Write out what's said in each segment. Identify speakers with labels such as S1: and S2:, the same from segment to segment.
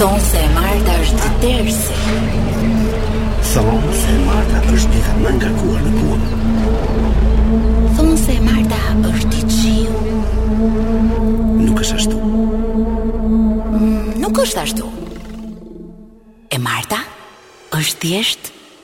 S1: Thonë se e marta është ters.
S2: Thonë se e marta është dita më e ngarkuar në punë.
S1: Thonë se e marta është ditë shiu.
S2: Nuk është ashtu.
S1: Mm, nuk është ashtu. E marta është thjesht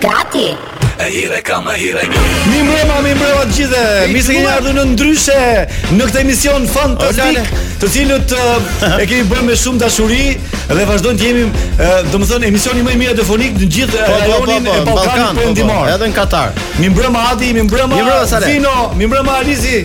S1: Gati! E hire kam, e
S3: hire kam Mirëmbrëma, mirëmbrëma të gjithë Mirë se keni ardhë në Ndryshe Në këtë emision fantastik Të cilin uh, e kemi bërë me shumë dashuri Dhe vazhdon të jemi uh, domethënë emisioni më i mirë radiofonik Në gjithë
S4: po, po, rajonin po,
S3: po,
S4: po,
S3: e Ballkanit Perëndimor
S4: Edhe në Katar
S3: Mirëmbrëma Adi,
S4: mirëmbrëma
S3: Vino,
S4: mirëmbrëma
S3: Alizi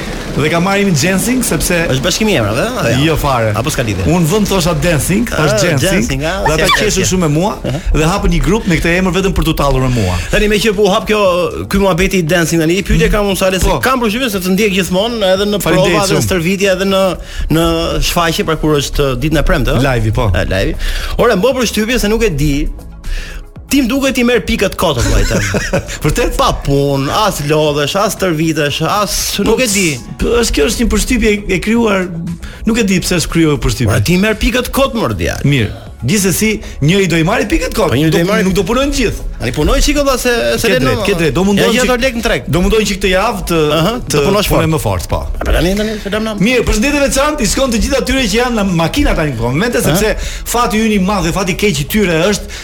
S3: Dhe ka marrë emrin Jensing sepse
S4: është bashkim i emrave, ëh, apo
S3: jo? Jo fare.
S4: Apo s'ka lidhje.
S3: Unë vetëm thosha dancing,
S4: ah,
S3: është
S4: Jensing. Ah,
S3: dhe ata qeshën shumë me mua dhe hapën një grup me këtë emër vetëm për t'u tallur me mua.
S4: Tani me që po hap kjo ky muhabeti i dancing tani, pyetja mhm. kam unë Sale se
S3: po.
S4: kam përshtypje se të ndjek gjithmonë edhe në prova dhe në stërvitje edhe në në shfaqje pra kur është ditën e premte, ëh.
S3: Live, po.
S4: Live. Ora, më bën përshtypje se nuk e di Ti më duket i merr pikët kot o vlla.
S3: Vërtet
S4: pa punë, as lodhesh, as stërvitesh, as po, nuk e di.
S3: Po, është kjo është një përshtypje e krijuar, nuk e di pse është krijuar përshtypje.
S4: Pra ti merr pikët kot më rdia.
S3: Mirë. Gjithsesi, njëri do i marrë pikët kot.
S4: Po një do i marrë,
S3: nuk do punojnë gjithë.
S4: Ani puno një çikë vëlla se
S3: se
S4: le
S3: nuk. Ke drejt, do mundohem
S4: një
S3: çik.
S4: Ja lek në treg.
S3: Do mundohesh këtë javë të të
S4: punosh fort.
S3: Punë më fort, po.
S4: A pra tani tani se lam
S3: Mirë, përshëndetje e veçantë, i shkon të gjithë atyre që janë në makina tani në këtë moment, sepse fati yni i madh dhe fati i keq i tyre është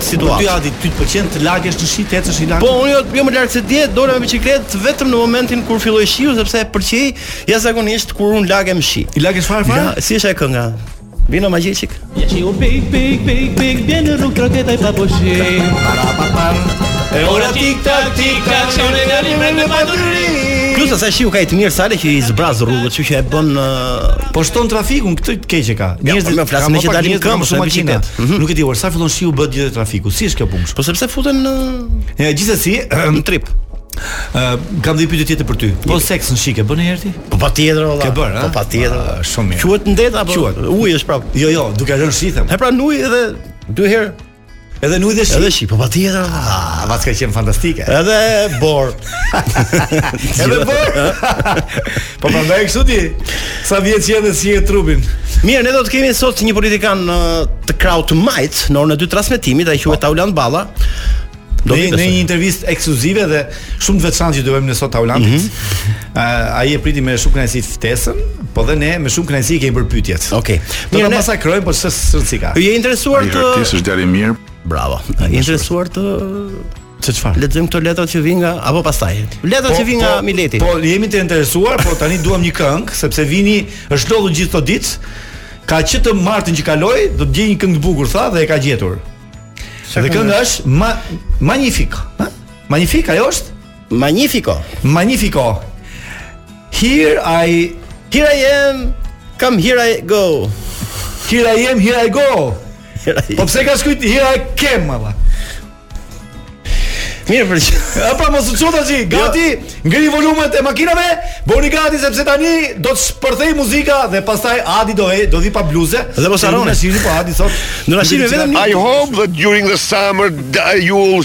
S4: situatë.
S3: Po ty Adi, ty të pëlqen të lagesh në shi, të ecësh i lagë?
S4: Po unë jo, jo më larg se dje, dola me biçikletë vetëm në momentin kur filloi shiu sepse e pëlqej jashtëzakonisht kur unë lagem në shi.
S3: E lagesh fare fare?
S4: Ja, si është ajo kënga? Vino ma
S5: gjej çik. Ja shiu pik pik pik pik bie në rrugë troket ai pa pushim. Para pa pa.
S3: E ora tik tak tik tak shoh nga një me me padurim.
S4: Plus asaj shiu ka një të mirë Sale që i zbraz rrugët, kështu që e bën
S3: po shton trafikun këtë Keq e ka.
S4: Jo, Njerëzit po, më flasim
S3: kanë
S4: me më që
S3: pak
S4: dalin
S3: njerëz,
S4: këmbë, kanë
S3: më shumë
S4: sa
S3: makina.
S4: biçikletë. Mhm.
S3: Nuk e di, or sa fillon shiu bëhet gjithë trafiku. Si është kjo punë? kështu?
S4: Po sepse futen në
S3: E, Gjithsesi,
S4: në trip.
S3: ë, kam dhe një pyetje tjetër për ty. Po seks në shi ke bërë ndonjëherë ti?
S4: Po patjetër vëlla.
S3: Ke bërë, a?
S4: Po patjetër.
S3: Ah, shumë mirë.
S4: Quhet në det apo?
S3: Quhet.
S4: Uji është prap.
S3: Jo, jo, duke rënë shi them.
S4: E pra në ujë edhe dy herë.
S3: Edhe në ujë dhe shi.
S4: Edhe shi, po patjetër.
S3: Ah, pa ska qenë fantastike.
S4: Edhe borë.
S3: Edhe borë. po prandaj kështu ti. Sa vjet që edhe si e trupin.
S4: Mirë, ne do të kemi sot një politikan të krahut të majtë në orën e dytë të transmetimit, ai quhet po. Taulant Balla. Do jetë
S3: në një intervistë ekskluzive dhe shumë të veçantë që do bëjmë ne sot Taulantit. Mm -hmm. Uh, ai e priti me shumë kënaqësi ftesën, po dhe ne me shumë kënaqësi i kemi bërë pyetjet.
S4: Okej.
S3: Okay.
S4: Do
S3: ta masakrojmë, po s'e rëndësi ka.
S4: Je i interesuar të Ai
S6: është djalë i mirë.
S4: Bravo. Je i interesuar të
S3: Se çfarë?
S4: Lexojmë këto letra që vijnë nga apo pastaj. Letra po, që vijnë nga po, mileti.
S3: Po jemi të interesuar, po tani duam një këngë sepse Vini është lodhur gjithë këto ditë. Ka që të martën që kaloi, do të gjej një këngë të bukur tha dhe e ka gjetur. Dhe kënga është ma, magnifique, ha? Magnifique ajo është?
S4: Magnifico.
S3: Magnifico. Here I
S4: Here I am. Come here I go.
S3: Here I am, here I go. Po pse ka shkrujt here I came, malla.
S4: Mirë për që
S3: Apo mos u qota që jo. Gati Ngri volumet e makinave Bëhuni gati sepse tani Do të shpërthejë muzika Dhe pastaj Adi do e Do dhi pa bluze
S4: Dhe mos arroni
S3: Në nashimi po Adi
S4: sot Në nashimi vetëm
S6: I hope that during the summer You will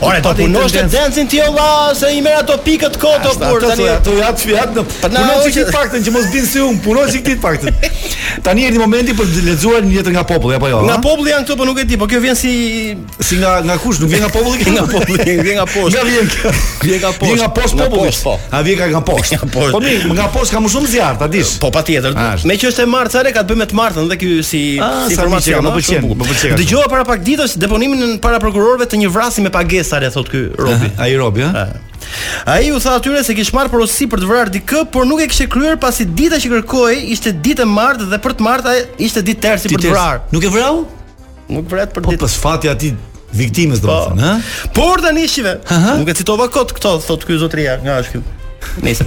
S3: Ora do të
S4: punosh të dancin ti olla se i merr ato pikët
S3: kot
S4: o
S3: burr
S4: tani.
S3: Ato ja ti ja
S4: do.
S3: Po
S4: na
S3: hoqi ti faktin që mos bën si un, punon si ti faktin. Tani erdhi momenti për të lexuar një letër nga populli apo jo?
S4: Nga populli janë këtu, po nuk e di, po kjo vjen si
S3: si nga nga kush, nuk vjen nga populli, vjen
S4: nga populli, vjen nga poshtë.
S3: Nga vjen kjo.
S4: Vjen nga poshtë.
S3: Vjen nga poshtë
S4: populli. Po.
S3: A vjen nga poshtë? Po mirë, nga poshtë ka më shumë zjarr, ta dish.
S4: Po patjetër. Meqë është e martë, çfarë ka të bëjë me të martën dhe ky si Si informacion,
S3: që më pëlqen, më pëlqen.
S4: Dëgjova para pak ditësh deponimin para prokurorëve të një vrasësi me pagesa, lale thotë ky robi.
S3: Ai robi, ha?
S4: Ai u tha atyre se kish marrë porosi për të vrarë dikë, por nuk e kishte kryer pasi dita që kërkoi ishte ditë e martë dhe për të e marta ishte ditë tersi për të vrarë.
S3: Nuk e vrau?
S4: Nuk vret për
S3: po,
S4: ditë.
S3: Po paska fat atij Viktimës do të
S4: po.
S3: thonë, ha?
S4: Por tani
S3: shife.
S4: Nuk e citova kot këto, thot ky zotria, nga është ky? Nëse.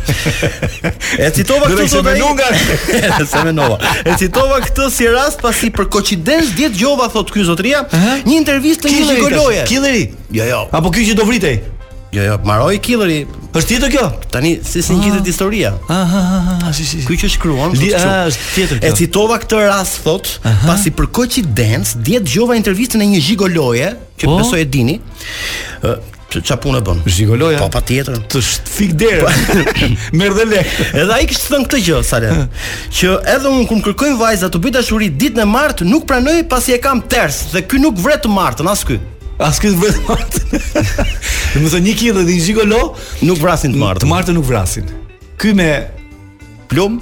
S4: E citova këtë sot ai.
S3: Nuk e
S4: se më nova. E citova këtë si rast pasi për koincidencë dje dëgjova thot ky zotria, një intervistë të një gigoloje.
S3: Killeri.
S4: Jo, jo.
S3: Apo ky që do vritej.
S4: Jo, jo, mbaroi killeri.
S3: Është tjetër kjo?
S4: Tani shi si ngjitet ah. historia.
S3: Ha ha ha ha, si si.
S4: Ky që shkruan,
S3: Li, a, ah, është tjetër kjo.
S4: E citova këtë rast thot, pasi për koincidencë dje dëgjova intervistën e një gigoloje, që
S3: po?
S4: besoj e dini. Ë, ça punë bën?
S3: Gigoloja.
S4: Po patjetër.
S3: Të fik derën. Po. Merr dhe lek.
S4: Edhe ai kishte thënë këtë gjë, lale, që edhe un kur më kërkojnë vajza të bëj dashuri ditën e martë, nuk pranoj pasi e kam ters dhe ky nuk vret të martën as ky.
S3: As ky vret të martën. Do të thonë një killer dhe një gigolo
S4: nuk vrasin të martën.
S3: Të
S4: martën
S3: nuk vrasin. Ky me
S4: plum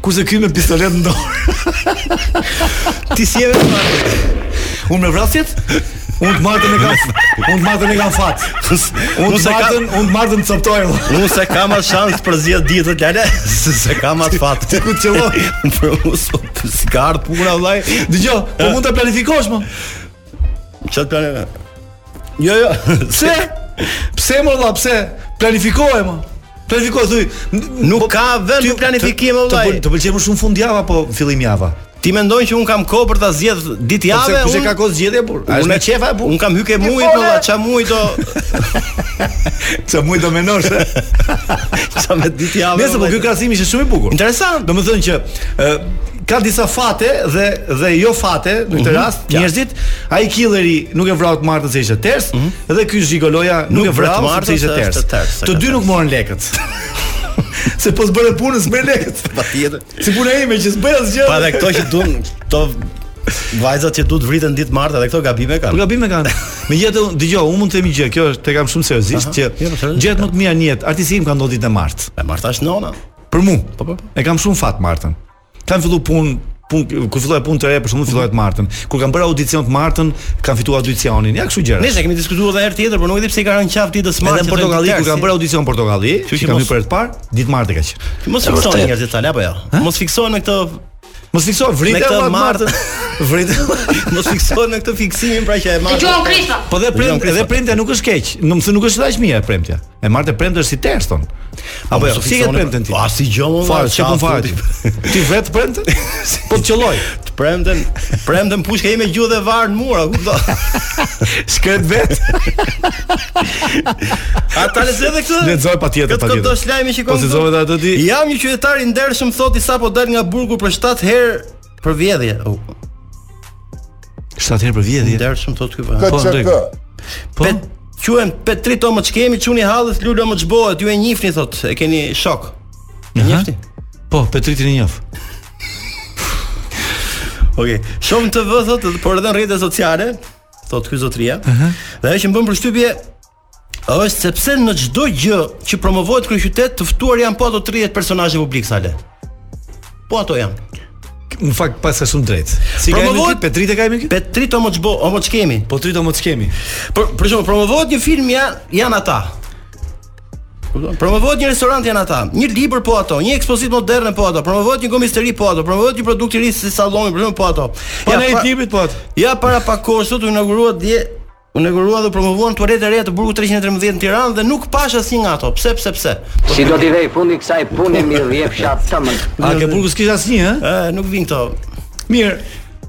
S3: kurse ky me pistolet në dorë.
S4: Ti si e vjen martë?
S3: Unë me vrasjet? Unë të martën e kam Unë të martën e kam fat Unë të martën Unë të martën të coptoj
S4: Unë se kam atë shans përzgjedh ditët lale Se se kam atë fat
S3: Ti ku të qëllon
S4: Për mu sot S'ka ardhë puna vlla
S3: Dëgjo Po mund të planifikosh më
S4: Çat plan. Jo, jo.
S3: Pse? Pse më vlla, pse? Planifikoje më. Planifikoje thu,
S4: nuk ka vend për planifikim vëllai.
S3: Të pëlqen më shumë fundjava apo fillimjava?
S4: Ti mendon që un kam kohë për ta zgjedh ditë jave?
S3: Kush e ka kohë zgjedhje burrë? A është me qefa burrë?
S4: Un kam hy ke muji vlla ça muji do.
S3: Ça muji do mendosh?
S4: Ça me ditë jave.
S3: Nëse po ky krahasim ishte shumë i bukur.
S4: Interesant.
S3: Domethënë që ka disa fate dhe dhe jo fate në këtë mhm, rast
S4: mm -hmm.
S3: njerëzit ai killeri nuk e vrau të martën se ishte ters mm -hmm. dhe ky zhigoloja nuk,
S4: nuk
S3: e vrau të
S4: martën
S3: se ishte ters.
S4: ters
S3: të dy nuk morën lekët se po s'bëre punë s'merr lekët
S4: patjetër
S3: si puna ime që s'bëj asgjë
S4: pa dhe këto që duan këto Vajzat që duhet vriten ditë martë edhe këto gabime kanë.
S3: Po gabime kanë. Megjithatë, dëgjoj, unë mund të them një gjë, kjo është ta kam shumë seriozisht që
S4: jo, po,
S3: gjërat më të mira në jetë. artistike m'kanë ndodhur ditë martë.
S4: E marta është nona.
S3: Për mua.
S4: Po, po po.
S3: E kam shumë fat Martën. Kam filluar punë pun, kur filloj punë të re, për shembull un filloj të martën. Kur kam bërë audicion të martën, kam fituar audicionin. Ja kështu gjëra.
S4: Ne e kemi diskutuar edhe herë tjetër, por nuk e di pse i ka rënë qafë ditës së martës.
S3: Edhe në Portokalli kur kam bërë audicion Portokalli, që kam hyrë për të parë, ditë martë ka qenë.
S4: Mos fiksohen njerëzit tani apo jo? Mos fiksohen me këtë
S3: Mos fikso
S4: vrite
S3: vëlla të martën. Vrite.
S4: Mos fikso në këtë fiksimin pra që e martë.
S7: Dëgjo Krista.
S3: Po dhe
S4: premte,
S3: edhe e premtja nuk është keq. Nuk më nuk është aq mirë e premtja. E martë e premte si ters thonë. Po, Apo jo, si e
S4: ke
S3: të premten ti?
S4: Po as si gjon.
S3: Fare, çka
S4: po
S3: fare.
S4: Ti
S3: vret të premten? Po të qelloj.
S4: Të premten, premten pushka ime gjuan edhe varur në mur, a kupton.
S3: Shkrep vetë.
S4: A ta lexoj edhe këtë?
S3: Lexoje patjetër, patjetër.
S4: Këto dy shkrime që kam.
S3: Po lexoje edhe atë ti.
S4: Jam një qytetar i ndershëm, thotë sapo dalë nga burgu për 7 herë për vjedhje.
S3: 7 herë për vjedhje.
S4: Ndershëm thotë ky. Po,
S3: po nder. Po.
S4: Pet, quhem Petrit O mo ç'kemi çuni i hallës Lul O mo ç'bohet. Ju e njihni thotë, e keni shok. E njihni?
S3: Po, Petritin e njoh.
S4: Okej. Okay. Shoh shumë TV thotë, por edhe në rrjete sociale, thotë ky zotria. Uh -huh. Dhe ajo që më bën përshtypje është sepse në çdo gjë që promovohet në kryeqytet të ftuar janë po ato 30 personazhe publikë çalë. Po ato janë.
S3: Në fakt pas ka shumë drejt. Si ka emri Petrit e ka emrin? Petrit
S4: O mo ç'bo, O mo ç'kemi.
S3: Po Petrit O mo ç'kemi.
S4: Për për shembull promovohet një film ja janë ata. Promovohet një restorant janë ata, një libër po ato, një ekspozitë moderne po ato, promovohet një gomisteri po ato, promovohet një produkt i ri si salloni, për shembull po ato.
S3: Po
S4: ne
S3: i tipit po ato.
S4: Ja para pak kohësh thotë u inauguruan dje u inauguruan dhe promovuan tualetet e reja të burgut 313 në Tiranë dhe nuk pash asnjë nga ato. Pse, pse, pse?
S8: Si do t'i vej fundi kësaj pune mor i dhjefsha t'amën.
S3: A ke burgu s'kish asnjë, ë?
S4: Ë, nuk vijnë këto.
S3: Mirë.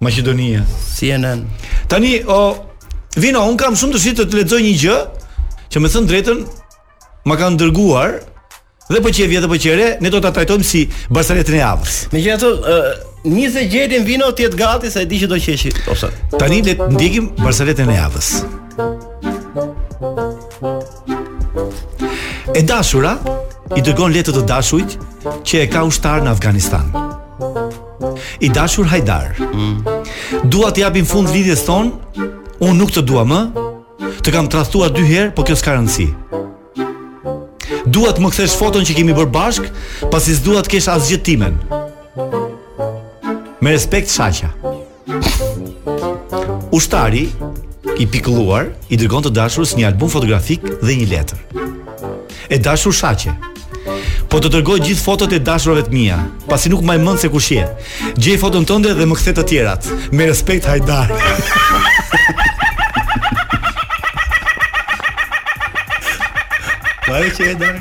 S3: Maqedonia.
S4: CNN.
S3: Tani o Vino, un kam shumë dëshirë të të lexoj një gjë që me thën drejtën ma kanë dërguar dhe po qe e vjetër po qe e re, ne do ta trajtojmë si barcaletën e javës.
S4: Megjithatë, një xhingël Vino të jetë gati se e di që do qeshi. Ose
S3: tani le të ndjekim barcaletën e javës. E dashura i dërgon letër të dashurit që e ka ushtar në Afganistan. I dashur Hajdar. Mm. Dua të japim fund lidhjes ton. Unë nuk të dua më. Të kam tradhtuar dy herë, por kjo s'ka rëndësi. Dua të më kthesh foton që kemi bërë bashk, pasi s'dua të kesh asgjë timen. Me respekt Shaqja. Ushtari i pikëlluar i dërgon të dashurës një album fotografik dhe një letër. E dashur Shaqe, Po të dërgoj gjithë fotot e dashurave të mia, pasi nuk mbaj mend se kush je. Gjej foton tënde dhe më kthe të tjerat. Me respekt Hajdar.
S4: Ai që e dai.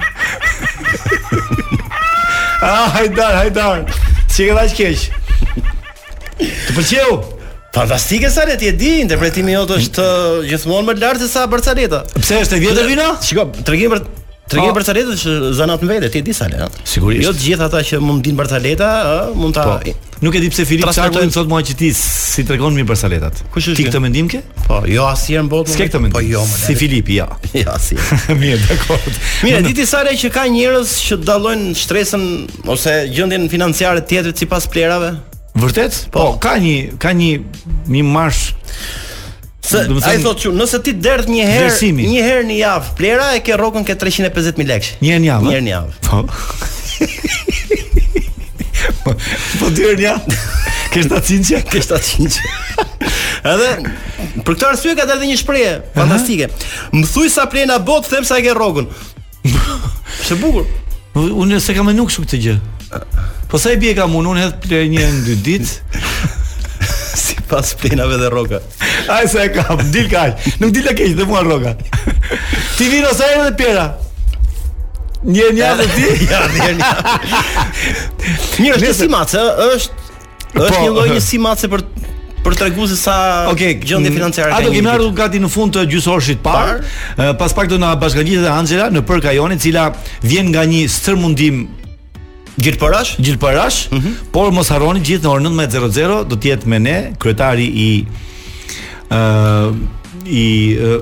S3: Ah, Hajdar, Hajdar. Si e vash keq? Të pëlqeu?
S4: Fantastike Sale ti e di, interpretimi jot është uh, gjithmonë më lart sesa barcaleta.
S3: Pse është e vjetër Vino?
S4: Shiko, tregim për tregimi
S3: i
S4: barcaletave është zanat në vete, ti e di Sale.
S3: Sigurisht.
S4: Jo të gjithë ata që mund dinë barcaleta, ë, mund ta
S3: po. Nuk e di pse Filip Çakuli më thotë mua që ti s'i tregon mirë barcaletat.
S4: Kush është?
S3: Ti këtë mendim ke?
S4: Po, jo asnjë në botë.
S3: S'ke këtë mendim.
S4: Po jo, më.
S3: Si Filipi, jo.
S4: Jo, si.
S3: Mirë, dakor.
S4: Mirë, di ti Sale që ka njerëz që dallojnë shtresën ose gjendjen financiare të tjetrit sipas plehrave.
S3: Vërtet?
S4: Po, po
S3: ka një ka një një marsh
S4: Se,
S3: thënë,
S4: ai thotë që nëse ti derdh një herë,
S3: dresimi.
S4: një herë në javë plehra e ke rrogën ke 350 mijë lekë.
S3: Një herë në javë.
S4: Një herë në javë.
S3: Po. po, po dy herë në javë. Ke shtatëqind,
S4: ke shtatëqind. Edhe për këtë arsye ka dalë një shprehje fantastike. Më thuj sa plehra bën, të them sa e ke rrogën. Është bukur.
S3: Unë se kam nuk shumë këtë gjë. Po sa i bie kam unë, unë hedh plehrat një në dy ditë.
S4: sipas plehrave dhe rroga.
S3: Ai sa e ka, del kaq. Nuk del keq dhe mua rroga. Ti Vino sa herë derdh plehra. Një një dhe ti.
S4: Ja, një një. Mirë, është si matës, është
S3: Po, është
S4: një lloj njësie matëse për për tregu se sa
S3: okay,
S4: gjendje mm, financiare
S3: ka.
S4: Ato
S3: kemi ardhur gati në fund të gjysmorëshit të parë. Par? Pas pak do na bashkangjitet Anxhela Në Për Kajonin, e cila vjen nga një stërmundim
S4: gjilpërash,
S3: gjilpërash, mm -hmm. por mos harroni gjithë në orën 19:00 do të jetë me ne kryetari i ë uh, i uh,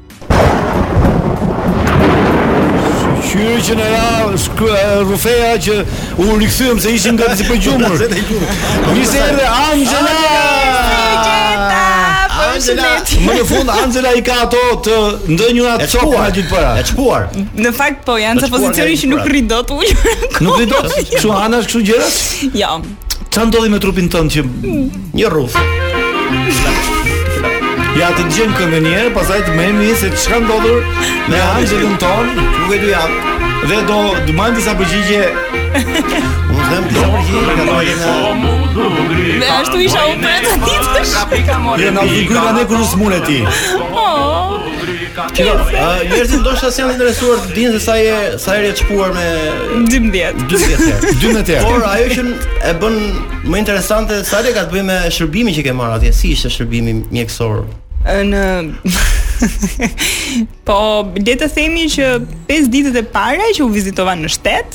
S4: Shyqyr që
S3: na ra rrufeja që u rikthyem, se ishin gati si përgjumur. Mirë se erdhe Angela.
S4: Angela,
S3: më në fund Angela i ka ato të ndenjurat copë nga gjilpërat.
S4: E shpuar.
S9: Në fakt po janë sa
S4: pozicioni
S9: që nuk rri dot ulur.
S3: Nuk rri dot. Kështu anash kështu gjëra?
S9: Jo.
S3: Ça ndodhi me trupin tënd që
S4: një rrufe?
S3: Ja ta dëgjojmë këngën njëherë, pastaj të marrim vesh se çfarë ka ndodhur me Angelën tonë,
S4: nuk e du ja,
S3: dhe do të marrim disa përgjigje.
S4: Unë dhe më disa përgjigje, ka do e në...
S9: Dhe ashtu isha u përë të ditë
S3: shë. Dhe në të gryga ne kërë së mune ti.
S9: Oh.
S4: Shiko, njerëzit ndoshta janë të interesuar të dinë se sa je sa herë je shpuar me
S9: 12.
S4: 12 herë.
S3: 12 herë.
S4: Por ajo që e bën më interesante sa le ka të bëjë me shërbimin që ke marrë atje, si ishte shërbimi mjekësor?
S9: Në Po, le të themi që 5 ditët e para që u vizitova në shtet,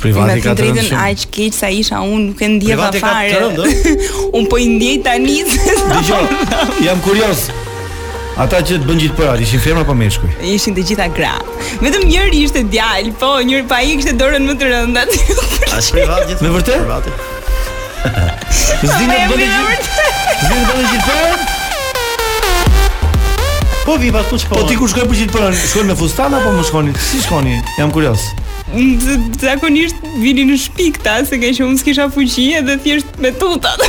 S3: Privati ka
S9: të
S3: rëndë shumë.
S9: Aq keq sa isha unë, nuk e ndjeva fare.
S4: Privati.
S9: Unë po i ndjej tani.
S3: Dëgjo. Jam kurioz. Ata që të bënë gjilpërat, ishin femra apo meshkuj?
S9: Ishin të gjitha gra. Vetëm njëri ishte djalë, po njëri po e kishte dorën më të rëndë aty.
S4: A është privat gjithë?
S3: Me vërtet? Privat.
S9: S'dinë
S3: të bëjnë
S9: gjil.
S3: S'dinë të bëjnë gjilpërat.
S4: Po viva kush po.
S3: Po ti kur shkoje për gjilpërat, shkoje me fustan apo me... shkoje? Si shkoje? Jam kurioz.
S9: Zakonisht vinin në shtëpi këta se ke që unë s'kisha fuqi edhe thjesht me tutat.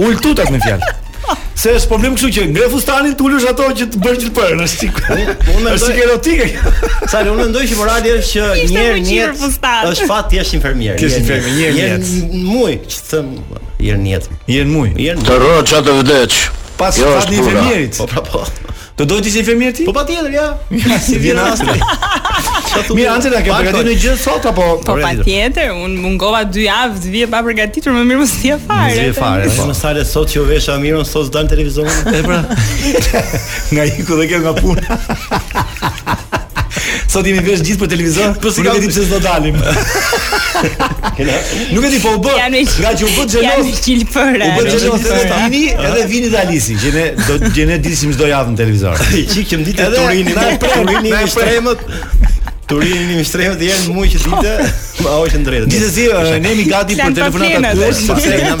S3: Ul tutat me fjalë. Se është problem kështu që ngre fustanin t'ulësh ato që të bësh gjilpërën, është sikur.
S4: Unë mendoj
S3: se erotike.
S4: Sa unë mendoj që morali është që një herë një është fat të jesh infermier.
S3: Të jesh infermier një
S4: jetë. Muj, ç'thëm, je një jetë.
S3: Je muj.
S6: Të rroftë ça të vdes.
S3: Pas
S6: jo,
S3: fati
S6: i
S3: infermierit.
S4: Po pra po.
S3: Do doje të ishe infermier ti?
S4: Po patjetër, ja.
S3: Si vjen rasti. Mirë, Angela, ke përgatitur një gjë sot apo?
S9: Po patjetër, unë mungova 2 javë, të vija pa përgatitur, më mirë mos eja fare.
S3: Mos eja fare.
S4: Po. Mesele sot që u vesha mirë, sot s'dal në televizor.
S3: E pra. Nga iku dhe kjo nga puna. Sot jemi vesh gjithë për televizor, po s'e kam idenë pse s'do dalim. Nuk e di po u bë. Nga që u bë
S9: xhelos.
S3: Jam
S9: shilpër.
S3: U bë xhelos edhe Vini, edhe Vini dhe Alisi, që ne do që ne dilnim çdo javë në televizor.
S4: Çi kem ditë
S3: edhe
S4: Turini,
S3: na
S4: Turini me shtremët. Turini me shtremët janë më që ditë, ma hoqën drejtë.
S3: Gjithsesi, ne jemi gati për telefonata
S9: kurrë,
S3: sepse
S4: jam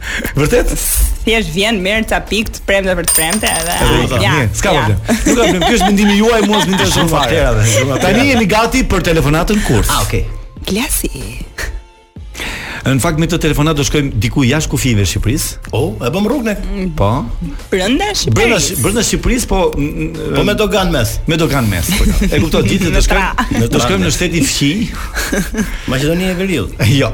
S3: Vërtet?
S9: Thjesht vjen merr ca pikë të premte për të premte edhe. Ja,
S3: s'ka problem. Nuk ka problem. Ky është mendimi juaj, mua s'më intereson fare. Tani jemi gati për telefonatën kurth.
S4: Ah, okay.
S9: Glasi.
S3: Në fakt me këtë telefonatë do shkojmë diku jashtë kufijve të Shqipërisë.
S4: Oh, e bëmë rrugën. Mm.
S3: Po.
S9: Brenda Shqipërisë.
S3: Brenda brenda Shqipërisë, po
S4: po me doganë mes.
S3: Me doganë mes. Po, e kuptoj ditën do shkojmë. Do shkojmë në shtetin fqinj.
S4: Maqedonia e Veriut.
S3: Jo.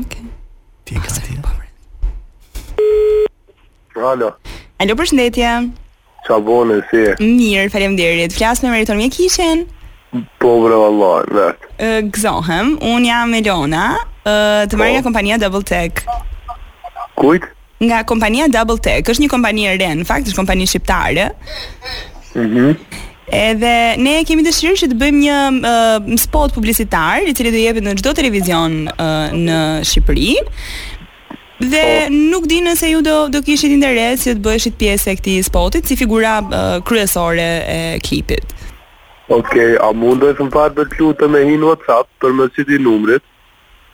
S9: Okej.
S3: Ti ka ti.
S6: Alo.
S9: Alo, përshëndetje.
S6: Ça bone, si je?
S9: Mirë, faleminderit. Flas me Meriton Mjekiqin?
S6: Po, bre, Allah, vet.
S9: Gëzohem, unë jam Elona, të marr nga kompania Double Tech.
S6: Kujt?
S9: Nga kompania Double Tech, është një kompani e re, në fakt është kompani shqiptare.
S6: Mhm.
S9: Mm Edhe ne kemi dëshirë që të bëjmë një uh, spot publicitar, i cili do jepet në çdo televizion uh, në Shqipëri. Dhe po. nuk e di nëse ju do do kishit interes që të bëheshit pjesë e këtij spotit si figura uh, kryesore e klipit.
S6: Okej, okay, a mundesh ti më fal të lutem me hi n'WhatsApp për më si di numrit?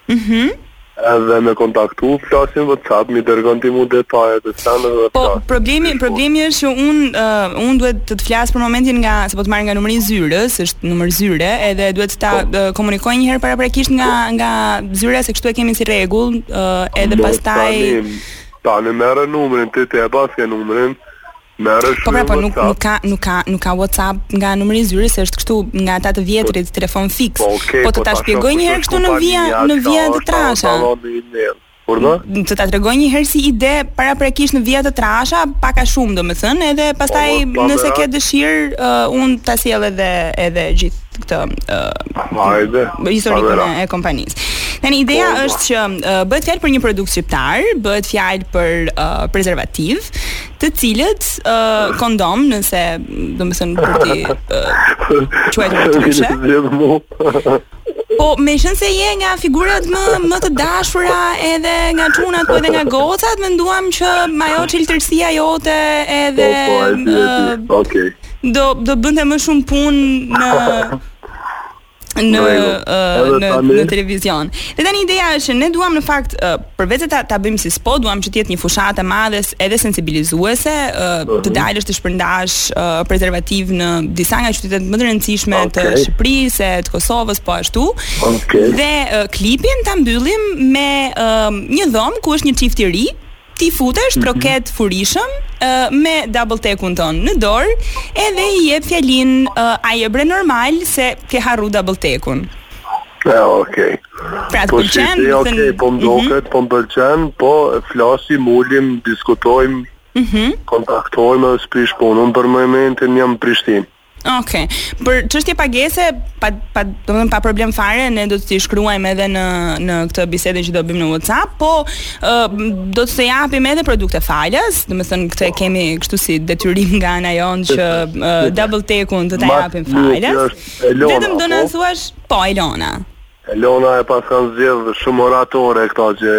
S9: Mhm.
S6: Mm Edhe me kontaktu, flasim WhatsApp, m'i dërgon ti mu detajet e sene
S9: Po,
S6: flasim.
S9: problemi, problemi është që unë uh, un duhet të të flas për momentin nga, se po të marr nga numri i zyrës, është numër zyre, edhe duhet të ta po. uh, komunikoj një herë paraprakisht nga, po. nga zyra, se kështu e kemi si rregull, uh, edhe pastaj...
S6: Tani, tani merre numrin, ti të e baske numrin, Merresh
S9: po pra, po nuk nuk ka nuk ka nuk ka WhatsApp nga numri i zyrës se është kështu nga ata të vjetrit po, telefon fiks.
S6: Po, okay,
S9: po të po
S6: ta
S9: shpjegoj një herë këtu në vija në vija të trasha.
S6: Urdhno?
S9: Të ta tregoj një herë si ide paraprakisht në vija të trasha, pak a shumë domethënë, edhe po, pastaj
S6: po,
S9: nëse ke dëshirë, uh, un ta sjell edhe edhe gjithë këtë uh, historikun e kompanisë. Tani ideja
S6: po,
S9: është që uh, bëhet fjalë për një produkt shqiptar, bëhet fjalë për uh, prezervativ, Të cilët uh, kondom, nëse domethënë për t'i uh, quajtur
S6: më ndryshe?
S9: Po, meqenëse je nga figurat më, më të dashura edhe nga çunat, po edhe nga gocat, menduam që me ajo çiltërsia jote edhe...
S10: Po, po, e di, e di, okej.
S9: Do, do bënte më shumë punë në... në në në televizion. Dhe tani ideja është që ne duam në fakt përveçse ta ta bëjmë si spot, duam që të jetë një fushatë e madhe edhe sensibilizuese, mhm. të dalësh të shpërndash prezervativë në disa nga qytetet më të rëndësishme të Shqipërisë, të Kosovës po ashtu. Dhe klipin ta mbyllim me një dhomë ku është një çift i ri, Ti futesh troket furishëm me double tekun tënd në dorë edhe i jep fjalën a je bre normal se ke harru double tekun.
S10: Ja, okay.
S9: Pra të
S10: po
S9: pëlqen,
S10: si, okay,
S9: thën...
S10: po më mhm. duket, mm -hmm. po më pëlqen, po flasim, ulim, diskutojmë,
S9: mm -hmm.
S10: kontaktojmë dhe s'prish punën për momentin jam në Prishtinë.
S9: Ok. Për çështje pagese, pa pa, domethënë pa problem fare, ne do të ti shkruajmë edhe në në këtë bisedë që do bëjmë në WhatsApp, po uh, do të të japim edhe produkte falës, domethënë këtë e kemi kështu si detyrim nga ana jonë që uh, double tekun të ta japim
S10: falës.
S9: Vetëm do na thuash, po Elona.
S10: Elona e paskan zgjedhur shumë oratore këta që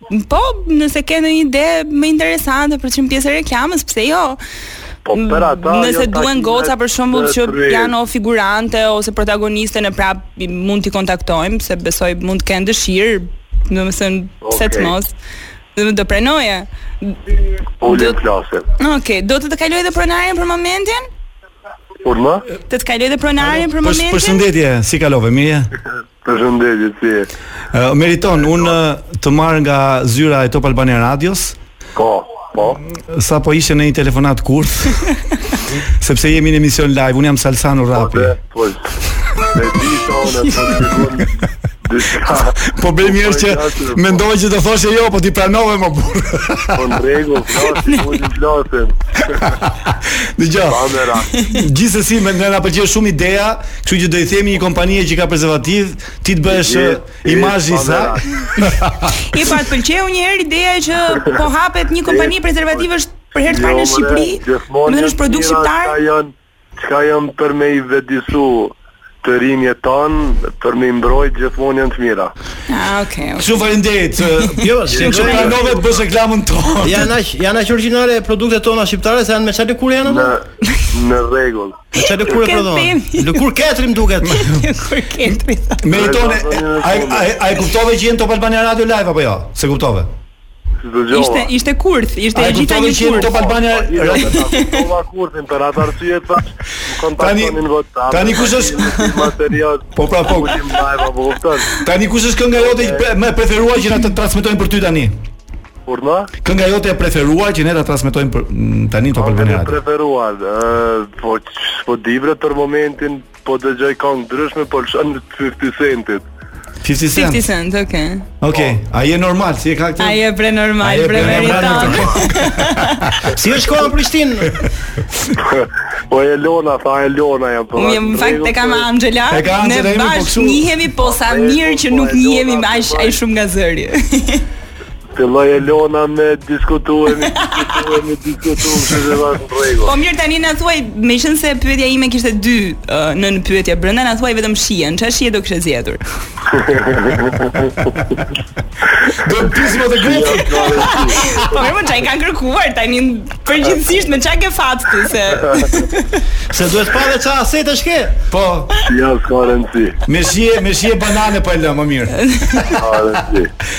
S9: Po,
S10: nëse
S9: ke ndonjë ide më interesante për të qenë pjesë e reklamës, pse jo?
S10: Po për ata
S9: nëse
S10: jo
S9: duhen goca për shembull që janë o figurante ose protagoniste ne prap mund t'i kontaktojmë se besoj mund të kenë dëshirë, domethënë okay. pse të mos. Do të prenoje.
S10: Po le klasë.
S9: Okej, okay. do të të kaloj edhe pronarin për momentin?
S10: Por më?
S9: Të të kaloj edhe pronarin për momentin?
S3: Përshëndetje, si kalove, mirë?
S10: Përshëndetje, si je?
S3: Uh, meriton, unë të marr nga zyra e Top Albania Radios.
S10: Po, po.
S3: Sapo ishe në një telefonatë kurth, sepse jemi në emision live, unë jam Salsano Rapi.
S10: Po, dhe, dhe di të onë, po të të
S3: Po bëj mirë që po. mendoja që do thoshe jo, po ti pranove more burrë.
S10: Po në rregull, flasim, po ju
S3: flasim.
S10: Dëgjo.
S3: Gjithsesi meqë na pëlqeu shumë ideja, Kështu që do i themi një kompanie që ka prezervativ, ti të bëhesh
S10: Je-
S3: uh, je imazhi
S10: i
S3: saj.
S9: Pamela. Epa, të pëlqeu një herë ideja që po hapet një kompani prezervativësh për herë të parë në
S10: Jo, more,
S9: Shqipëri?
S10: gjithmonë
S9: Më thënë janë është produkt
S10: tjera
S9: shqiptar?
S10: Çka janë, çka janë për me i vetëdijesu të rinjët tanë, për me i mbrojt gjithmonë janë të mira.
S9: Ah, okay. okay.
S3: Shumë faleminderit.
S4: uh, Jo,
S3: Që
S4: shikoj.
S3: pranove të bësh reklamën tonë.
S4: Janë aq, janë aq origjinale produktet tona shqiptare se janë me çfarë lëkure janë ato?
S10: Në në rregull.
S4: Me çfarë lëkure prodhon? Lëkurë ketri më duket.
S9: Lëkurë ketri.
S3: Meriton, a e a e a e kuptove që jeni Top Albania Radio Live apo jo? S'e kuptove.
S9: Ishte ishte kurth, ishte e gjitha një kurth.
S3: Top Albania
S10: Top kurthin për atë arsye të kontaktonin vot.
S3: Tani kush është
S10: material?
S3: Po pra po. Tani kush është kënga jote më e preferuar që ne ta transmetojmë për ty tani?
S10: Urdhna?
S3: Kënga jote e preferuar që ne ta transmetojmë për tani Top Albania Radio.
S10: Preferuar, ë, po s'po di bre për momentin, po dëgjoj këngë ndryshme, po lëshon 50 centit.
S3: 50 cent.
S9: 50 cent, okay.
S3: Okay, po. a je normal si e ka këtë?
S9: A je bre normal, bre Meriton.
S4: Si është koha në Prishtinë?
S10: Po Elona, tha Elona jam po.
S9: Unë në fakt e kam Angela.
S3: E ka Angela, ne po
S9: bashkë njihemi po sa po, mirë që nuk njihemi më aq ai shumë nga zëri.
S10: Filloi Elona me diskutue, me diskutue, me diskutue, se dhe dhe në rego.
S9: Po mirë tani na thuaj, meqenëse pyetja ime kishte dy uh, në në pyetje brenda, na thuaj vetëm shijen, çfarë shije do kishe zgjedhur?
S3: do të pisim të gjithë?
S9: po mirë, më që i kanë kërkuar, tani përgjithësisht me çfarë ke fat ti se...
S4: se duhet pa dhe çfarë seti ke?
S3: Po.
S10: Ja, s'ka rëndësi.
S3: Me shije, me shije banane për po e lëmë, më mirë.
S10: S'ka rëndësi.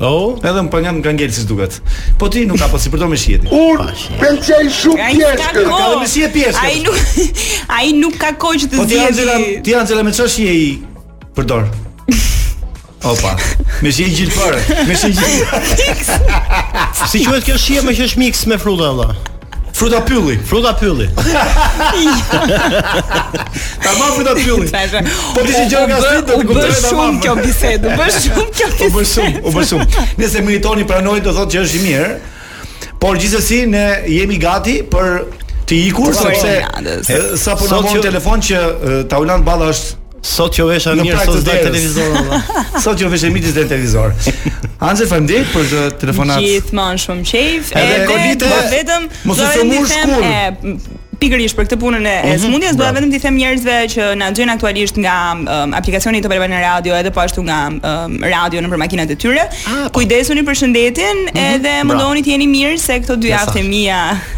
S4: Oh,
S3: edhe më pagan nga ngel si duket. Po ti nuk ka po si përdor me shije ti.
S6: Un pëlqej shumë pjeshkën.
S3: Ka dhe me shije pjeshke.
S9: Ai nuk ai nuk ka kohë që të zgjidhë.
S3: Po ti Angela, ti Angela me çfarë shije i përdor? Opa. Me shije gjithfarë. Me shije gjil.
S4: Si quhet kjo shije meqë është mix me fruta valla?
S3: Fruta pylli.
S4: Fruta pylli.
S3: Ta marr fruta pylli. Po ti si gjë ka si do të kuptoj ta
S9: marr. Kjo bisedë, u bë shumë kjo bisedë.
S3: U bë shumë, u bë shumë. Nëse meritoni pra nuk do thotë që është i mirë. Por gjithsesi ne jemi gati për të ikur sepse sa po na
S4: vjen
S3: telefon që Taulant Balla është
S4: Sot që vesha mirë s'do
S3: dal
S4: televizor.
S3: sot që vesha mirë s'dal televizor. Anxhe faleminderit për të telefonat.
S9: Gjithmonë shumë qejf.
S3: Edhe
S9: kollitem vetëm
S3: mos u
S9: sëmur shumë. Pikërisht për këtë punën e mhm, sëmundjes, doja vetëm t'u them njerëzve që na dëgjojnë aktualisht nga um, aplikacioni Top Albania Radio edhe po ashtu nga um, radio nëpër makinat e tyre. Ah, po. Kujdesuni për shëndetin mhm, edhe mundohuni të jeni mirë se këto dy javë të mia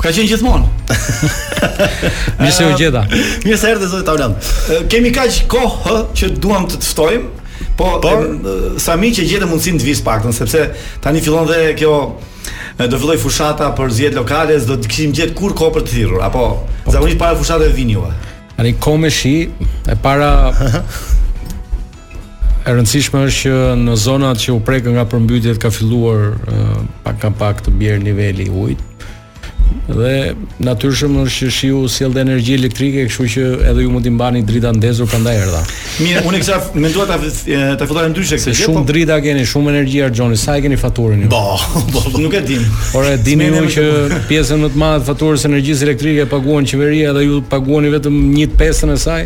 S3: Ka qenë gjithmonë.
S11: Mirë se ju gjeta.
S4: Mirë se erdhe zoti
S3: Taulant. Kemi kaq kohë që duam të të ftojmë, po
S4: por
S3: sa mirë që gjetëm mundësinë të vish të paktën sepse tani fillon dhe kjo do fillojë fushata për zgjedhjet lokale, s'do të kishim gjet kurrë kohë për të thirrur, apo po, zakonisht para fushatave vini juve.
S11: Ani ka më shi e para E rëndësishme është që në zonat që u prekën nga përmbytjet ka filluar pak nga pak të bjerë niveli i ujit. Dhe natyrshëm është që shiu sjell energji elektrike, kështu që edhe ju mund të mbani dritat ndezur prandaj erdha.
S3: Mirë, unë kisha menduar ta ta filloj ndryshe këtë. po...
S11: Shumë drita keni, shumë energji harxhoni, sa e keni faturën ju?
S4: Bo, bo, bo,
S3: nuk e di.
S11: Por e dini ju që pjesën më të madhe të faturës së energjisë elektrike e paguan qeveria dhe ju paguani vetëm 1/5 e saj?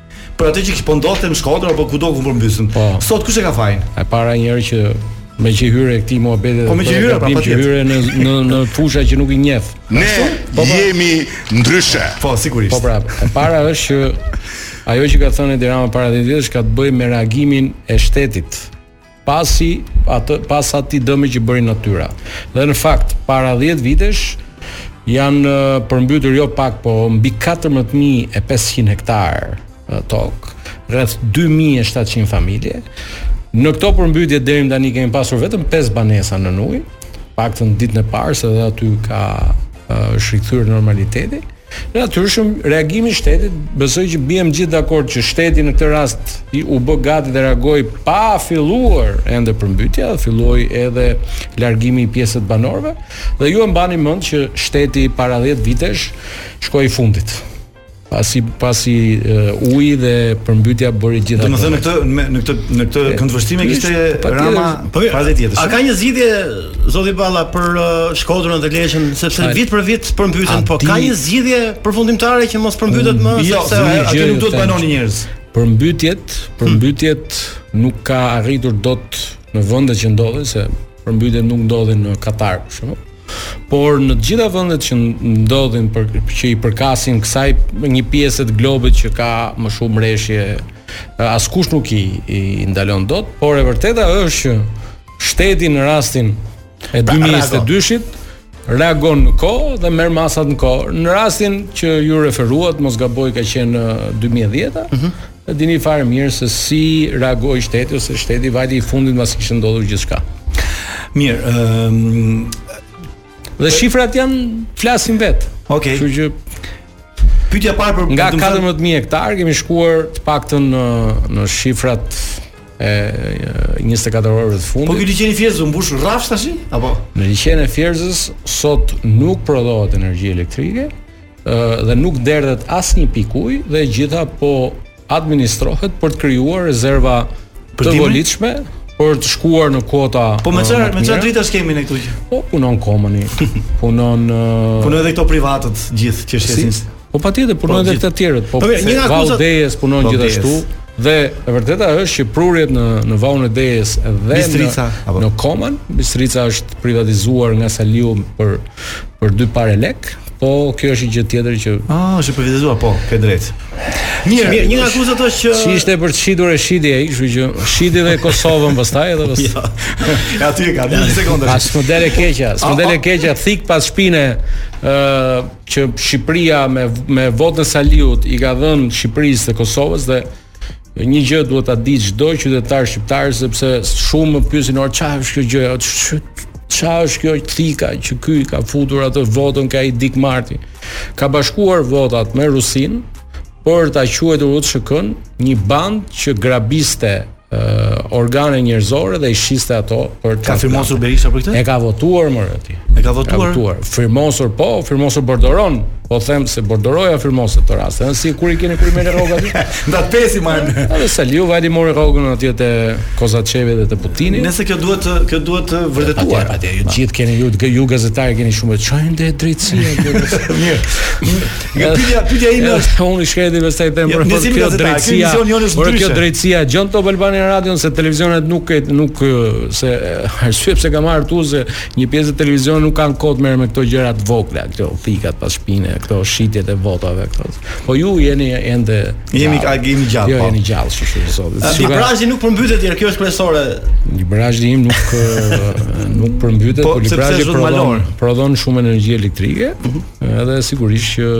S3: Për
S11: atë që
S3: po ndodhte në Shkodër apo kudo ku përmbysen.
S11: Po.
S3: Sot kush e ka fajin?
S11: E para një herë që meqë i hyre këtij muhabeti
S3: po meqë hyre pra
S11: po
S3: që
S11: hyre në në në fusha që nuk i njeh
S6: ne po, po. jemi ndryshe
S3: po sigurisht
S11: po pra e para është që ajo që ka thënë Edi Rama para 10 vjetësh ka të bëjë me reagimin e shtetit pasi pas atij dëmi që bëri natyra. Dhe në fakt, para 10 vitesh janë përmbytur jo pak, po mbi 14500 hektar tokë, rreth 2700 familje. Në këto përmbytje deri më tani kemi pasur vetëm 5 banesa në ujë, paktën ditën e parë se dhe aty tashmë rikthyer normaliteti. Natyrshëm, reagimi i shtetit, besoj që biem gjithë dakord që shteti në këtë rast i u bë gati dhe reagoi pa filluar ende përmbytja, filloi edhe largimi i pjesës të banorëve dhe ju e mbani mend që shteti para 10 vitesh shkoi i fundit pasi pasi uh, uji dhe përmbytja bëri gjithë ato.
S3: Domethënë në këtë në këtë në këtë këndvështrim e
S11: kishte
S3: Rama
S4: po,
S3: para 10 vjetësh.
S4: A ka një zgjidhje Zoti Balla për uh, Shkodrën dhe Lezhën, sepse
S11: Ai,
S4: vit për vit përmbyten, po ka një zgjidhje përfundimtare që mos përmbytet më,
S3: jo,
S4: sepse
S11: jo,
S3: aty nuk duhet të
S11: banonin
S3: njerëz.
S11: Përmbytjet, përmbytjet hmm. nuk ka arritur dot në vendet që ndodhen se përmbytjet nuk ndodhin në Katar për shembull. Por në të gjitha vendet që ndodhin për që i përkasin kësaj një pjesë të globit që ka më shumë reshje, askush nuk i, i ndalon dot, por e vërteta është që Shteti në rastin e 2022-shit reagon në kohë dhe merr masat në kohë. Në rastin që ju referuat, mos gaboj ka qenë 2010-a. Mm -hmm. E dini fare mirë se si reagoi shteti ose shteti vajti i fundit pasi kishte ndodhur gjithçka.
S3: Mirë, ëm um,
S11: dhe shifrat janë flasin vetë.
S3: Okej. Okay.
S11: Kështu që
S3: pyetja e parë për
S11: nga 14000 hektar kemi shkuar të paktën në në shifrat e 24 orëve të fundit.
S3: Po ky liqeni i Fierzës u mbush rrafsh tash? Apo
S11: në liqenin e Fierzës sot nuk prodhohet energji elektrike, dhe nuk derdhet asnjë pikë ujë dhe e gjitha po administrohet për të krijuar rezerva të volitshme për të shkuar në kuota.
S3: Po me çfarë me çfarë dritash kemi ne këtu?
S11: Po punon Komani. Punon
S3: punon edhe këto privatët gjithë që shesin.
S11: Si? Po patjetër punon po,
S3: edhe
S11: të tjerët, po
S4: Vau i
S11: Dejës punon
S3: po,
S11: gjithashtu. Dhe e vërteta është që prurjet në në Vaun e Dejës dhe
S3: Bistrica,
S11: në
S3: apo?
S11: në Koman, Bistrica është privatizuar nga Saliu për për dy pare lek, po kjo është një gjë tjetër që
S3: Ah, është privatizuar po, ke drejt. Mirë,
S4: mirë, një akuzë ato që
S11: si ishte për të shitur e shiti ai, kështu që shiti dhe Kosovën pastaj edhe pastaj.
S3: Ja. Ja ti e ka, një sekondë.
S11: Pas modele të
S3: këqija,
S11: modele
S3: të
S11: këqija thikë pas shpine ë që Shqipëria me me votën e Saliut i ka dhënë Shqipërisë dhe Kosovës dhe një gjë duhet ta dijë çdo qytetar shqiptar sepse shumë më pyesin or ça është kjo gjë ça është kjo thika që ky i ka futur atë votën te ai Dik Marti ka bashkuar votat me Rusinë për ta quajtur UÇK-në një bandë që grabiste uh, organe njerëzore dhe i shiste ato për
S3: Ka firmosur Berisha për këtë?
S11: E ka votuar more ti.
S3: E ka votuar?
S11: Ka votuar. Firmosur po, firmosur bordoron. Po them se bordoroja firmosë të rastë. Ëh si kur i keni kur i merr rrogat? Nga
S3: të pesë i marrin.
S11: Dhe Saliu vajti mori rogën atje te Kozaçevi dhe te Putini.
S3: Nëse kjo duhet, kjo duhet të vërtetuar.
S11: Atje, atje, ju gjithë keni, ju, ju gazetarë keni shumë, qajnë dhe drejtësia.
S3: Mirë. Nga pyetja, pyetja ime është,
S11: unë i shkretë më
S3: sa
S11: i
S3: them,
S11: jo,
S3: por
S11: kjo drejtësia, por kjo drejtësia gjen Top Albania Radion se televizionet nuk e nuk se arsye pse ka marrë tu se një pjesë e televizioneve nuk kanë kohë të merren me këto gjëra të vogla, këto thikat pas shpine, këto shitjet e votave këto. Po ju jeni ende
S3: jemi ka jemi gjallë.
S11: Jo,
S3: po.
S11: jeni gjallë, si shumë sot.
S4: Librazhdi nuk përmbytet deri, kjo është kryesore.
S11: Librazhdi im nuk nuk përmbytet,
S3: po, Librazhdi
S11: prodhon prodhon shumë energji elektrike. Mhm. Edhe sigurisht që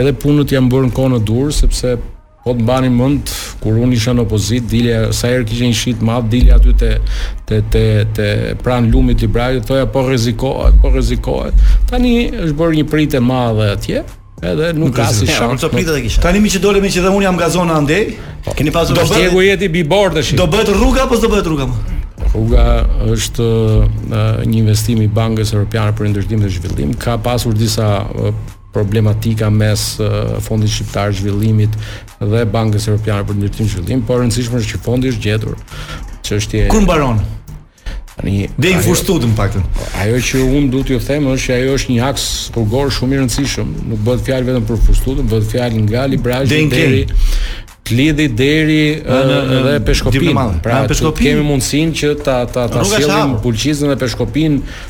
S11: edhe punët janë bërë në kohën e duhur sepse Po të mbani mend kur unë isha në opozitë, dilja sa herë kishte një shi të madh, dilja aty te te te te pranë lumit në Librazhd, thoja po rrezikohet, po rrezikohet. Tani është bërë një pritë e madhe atje, edhe nuk ka si shans.
S3: Tani meqë dolëm, meqë dhe unë jam nga zona andej. Po.
S4: Keni pasur
S3: do bëhet
S11: ku jeni Dibër tash.
S3: Do bëhet rruga apo s'do bëhet rruga më?
S11: Rruga është një investim i Bankës Europiane për Rindërtim dhe Zhvillim. Ka pasur disa problematika mes Fondit Shqiptar të Zhvillimit dhe Bankës Europiane për Rindërtim dhe Zhvillim, por e rëndësishme është që fondi është gjetur. Çështja
S3: Kur mbaron?
S11: Tani
S3: deri Fushë-Studën të paktën.
S11: Ajo që unë duhet t'ju them është që ajo është një aks rrugor shumë i rëndësishëm. Nuk bëhet fjalë vetëm për Fushë-Studën, bëhet fjalë nga Librazhdi
S3: deri
S11: të lidhë deri edhe
S3: Peshkopinë.
S11: Pra, kemi mundësinë që ta ta ta sjellim Bulqizën dhe Peshkopinë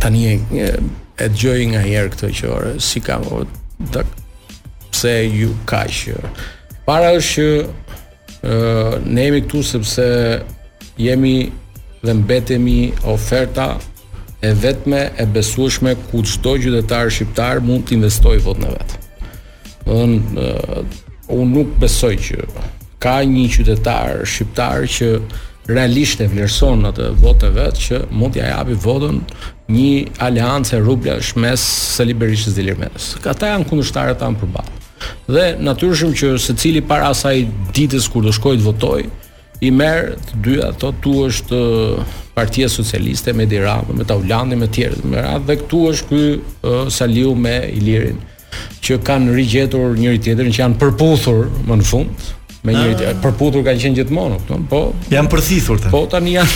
S11: Tani e, e dëgjoj nganjëherë këtë që ore, si ka o, të, pse ju kaq. E para është që ë ne jemi këtu sepse jemi dhe mbetemi oferta e vetme e besueshme ku çdo qytetar shqiptar mund të investojë votën e vet. Do të unë nuk besoj që ka një qytetar shqiptar që realisht e vlerëson atë votën e vet që mund t'ia japë votën një aleance rublash mes Sali Berishës dhe Ilir Metës. Ata janë kundërshtarët tanë përballë. Dhe natyrshëm që secili para asaj ditës kur do shkojë të votojë, i merr të dy ato, këtu është Partia Socialiste me Edi Ramën, me Taulandin me të tjerë, me radhë dhe këtu është ky uh, Saliu me Ilirin. që kanë rigjetur njëri-tjetrin, që janë përputhur më në fund me njëri-tjetrin. Ah. Përputhur kanë qenë gjithmonë, kupton? Po
S3: janë përthithur tani.
S11: Po tani janë.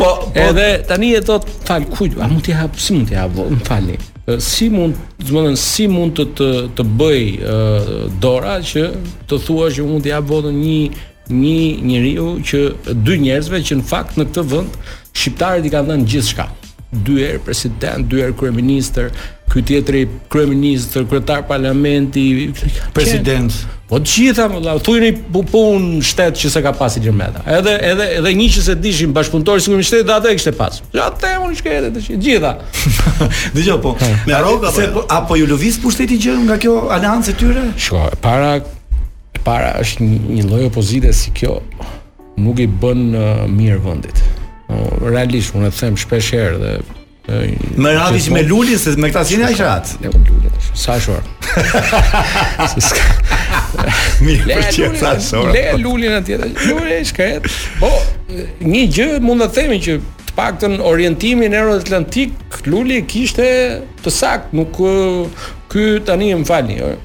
S3: po, po
S11: edhe tani e thot fal kujt, a mund t'ia japë, si mund t'ia japë, më falni. Si mund, domethënë si mund të të, të bëjë uh, dora që të thuash që mund t'ia jap votën një Një njeriu që dy njerëzve që në fakt në këtë vend shqiptarët i kanë dhënë gjithçka. Dy herë president, dy herë kryeministër, ky tjetri kryeministër, kryetar parlamenti,
S3: president.
S11: Po të gjitha mëdha, thuaj një post në shtet që s'e ka pas Ilir Meta. Edhe edhe edhe një që se dishin bashkëpunëtor i Sigurimit të Shtetit dhe atë e kishte pas. Ja te un shkëre të gjitha.
S3: Dëgjo po.
S4: Me
S3: rrok
S4: apo
S3: jo? apo ju lëviz pushteti gjë nga kjo aleancë e tyre?
S11: Shko, para E para është, një, një lloj opozite si kjo nuk i bën uh, mirë vendit. Uh, realisht unë e them shpesh herë dhe Më
S3: parë ti që me Lulin se me këta si një aqrat.
S11: Ne po Lulin. Sa shor. Mi
S3: për që sa shor.
S11: Lëre Lulin atje. Lulin e shkretë. Po, një gjë mund të themi që të paktën orientimin euroatlantik Luli e kishte të saktë, nuk ky tani më falni.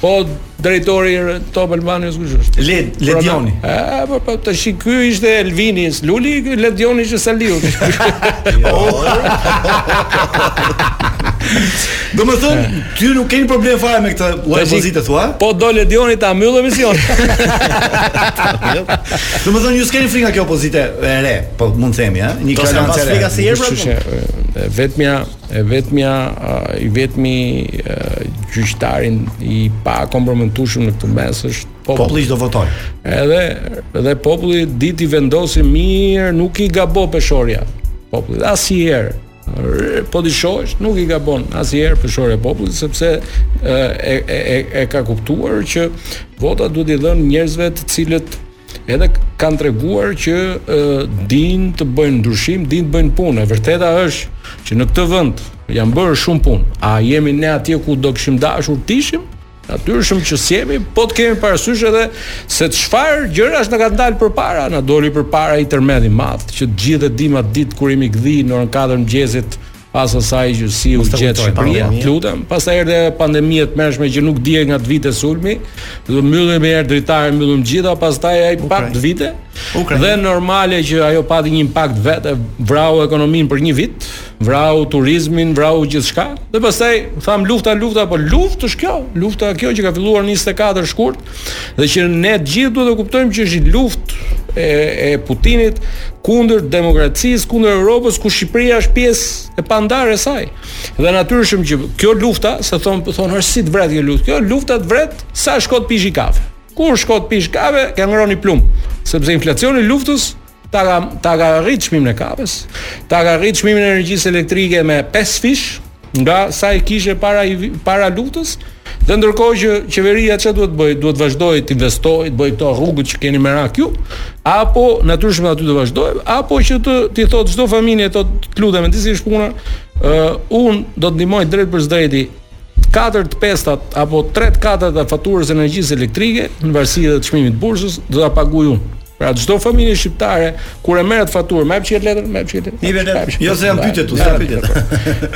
S11: Po drejtori Top Albanias kush është?
S3: Led, Ledioni.
S11: Ëh, po po tash ky ishte Elvini, Luli, ky Ledioni ishte Saliu.
S3: Jo. Domethënë, ti nuk ke një problem fare me këtë uaj
S11: Tashi,
S3: opozitë thua?
S11: Po do Ledioni ta
S3: mbyllë emisionin. Domethënë, ju s'keni frikë nga kjo opozitë e re, po mund të themi, ha? Një
S4: Do
S3: s'kam
S4: pas aleancë
S3: e re.
S4: frikë asnjëherë, pra,
S11: Kështu që, e, vetmja E vetmja, i vetmi gjykatës i pakomprometueshëm në këtë mes është populli.
S3: Populli do votojë.
S11: Edhe dhe populli di të vendosë mirë, nuk i gabon peshorja popullit asnjëherë po ta shohësh nuk i gabon asnjëherë peshorja popullit sepse e e e, e ka kuptuar që vota duhet i dhënë njerëzve të cilët Edhe kanë treguar që dinë të bëjnë ndryshim, dinë të bëjnë punë. E vërteta është që në këtë vend janë bërë shumë punë. A jemi ne atje ku do kishim dashur të ishim? Natyrshëm që s'jemi, po të kemi parasysh edhe se çfarë gjërash na kanë dalë përpara, na doli përpara një tërmet i madh, që të gjithë e dimë atë ditë kur jemi gdhirë në orën 4 mëngjesit pas asaj që si u gjet Shqipëria, lutem, pastaj erdhi ajo pandemia e tmerrshme që nuk dihej nga të vinte sulmi, dhe mbyllëm dyer e dritare, mbyllëm të gjitha, pastaj ai prapë të vinte. Ukraine. Dhe normale që ajo pati një impakt të vetin, vrau ekonominë për një vit, vrau turizmin, vrau gjithçka. Dhe pastaj thamë lufta, lufta, po luftë është kjo. Lufta kjo që ka filluar në 24 shkurt, Dhe që ne të gjithë duhet të kuptojmë që është një luftë e, e Putinit kundër demokracisë, kundër Europës, ku Shqipëria është pjesë e pandarë e saj. Dhe natyrshëm që kjo lufta, se thonë po thonë është si të vret kjo luftë. Kjo lufta të vret sa shkon të pish një kafe. Kur shkon të pish kafe, ke ngrënë një plumb, sepse inflacioni i luftës ta ka ta ka rrit çmimin e kafes, ta ka rrit çmimin e energjisë elektrike me 5 fish nga sa e kishte para para luftës dhe ndërkohë që qeveria çka duhet të bëjë, duhet të vazhdojë të investojë, të bëjë këto rrugët që keni merak ju, apo natyrshëm aty të vazhdojë, apo që t'i thotë çdo familje të lutem, ti si është puna, ë uh, un do të ndihmoj drejtpërdrejti Katër të pestat apo tre të katërt e faturës së energjisë elektrike, në varësi edhe të çmimit të bursës, do ta paguaj unë. Pra çdo familje shqiptare kur e merr atë faturë, më jep çik letër, më jep çik letër.
S4: Mirë, letër.
S3: Jo se janë pyetje tu, sa pyetje.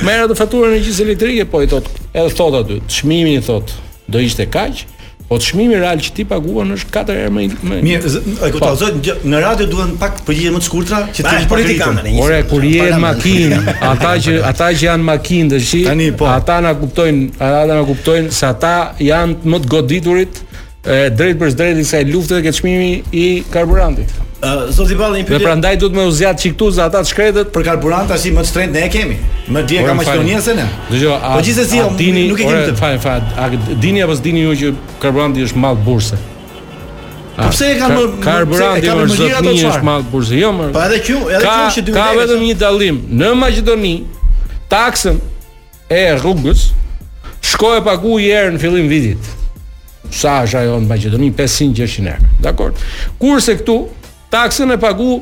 S11: Merr atë faturën e energjisë elektrike, po i thot, edhe thot aty, çmimi i thot, do ishte kaq, Po çmimi real që ti paguan është katër herë më i ulët.
S3: Mirë, e kuptoj. Po. Zotni, në radio duhen pak përgjigje më të shkurtra që të
S4: politikanë. Ora
S11: kur je në makinë, ata që ata që janë në makinë të
S3: shi, po.
S11: ata na kuptojnë, ata na kuptojnë se ata janë më të goditurit drejtpërdrejt i kësaj lufte që çmimi i karburantit.
S4: Zoti Balla një pyetje.
S11: Dhe prandaj duhet me u zgjat çik këtu se ata të shkretët
S3: për karburant tash më të shtrenjtë ne e kemi. Më lirë e
S11: ka
S3: Maqedonia se ne.
S11: Dëgjo, a,
S3: po gjithsesi jo,
S11: dini,
S3: nuk e kemi të.
S11: Faj, faj, a dini apo s'dini ju që karburanti është mall burse?
S3: Po pse e kanë,
S11: karburanti
S3: mo zotni
S11: është mall burse? Jo, më.
S4: Po edhe kjo, edhe kjo është dy.
S11: Ka vetëm një dallim. Në Maqedoni, taksën e rrugës shko e paguaj një herë në fillim vitit. Sa është ajo në Maqedoni 500-600 euro. Dakor. Kurse këtu taksën e pagu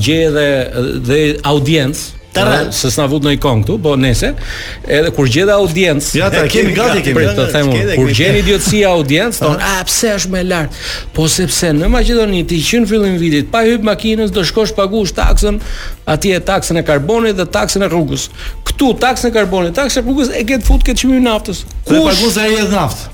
S11: gjej edhe dhe audiencë
S4: Të
S11: rrallë. Se s'na fut njeri këtu, po nese. Edhe kur gjeta audiencë.
S3: Ja, ta kemi gati, kemi.
S11: Për të
S4: themu,
S11: kur gjeni idiotësi audiencë, tonë, a, pse është më lartë? Po sepse në Maqedoni, ti që në fillim vitit, pa hypë makinës, do shkosh pagush taksën, atje e taksën e karbonit dhe taksën e rrugës. Këtu, taksën e karbonit, taksën e rrugës, e ke të futur te
S3: çmimi i naftës.
S11: Kush? Dhe
S3: pagush e e
S4: naftë.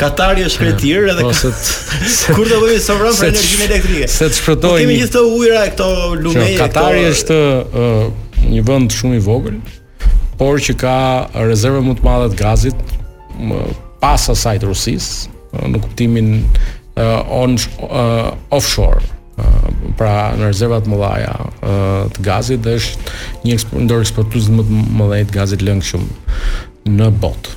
S4: Katari është
S11: shkretëtirë edhe po,
S4: ka... kur do bëhemi sovran për energjinë elektrike.
S11: Se të shpëtojmë.
S4: Po kemi gjithë këto ujëra e këto
S11: lumenj. Katari është një vend shumë i vogël, por që ka rezervën më të madhe të gazit më pas asaj të Rusisë, në kuptimin uh, on uh, offshore pra në rezervat e mëdhaja të gazit dhe është një ndër eksportues më të mëdhenj të gazit lëngshëm në botë.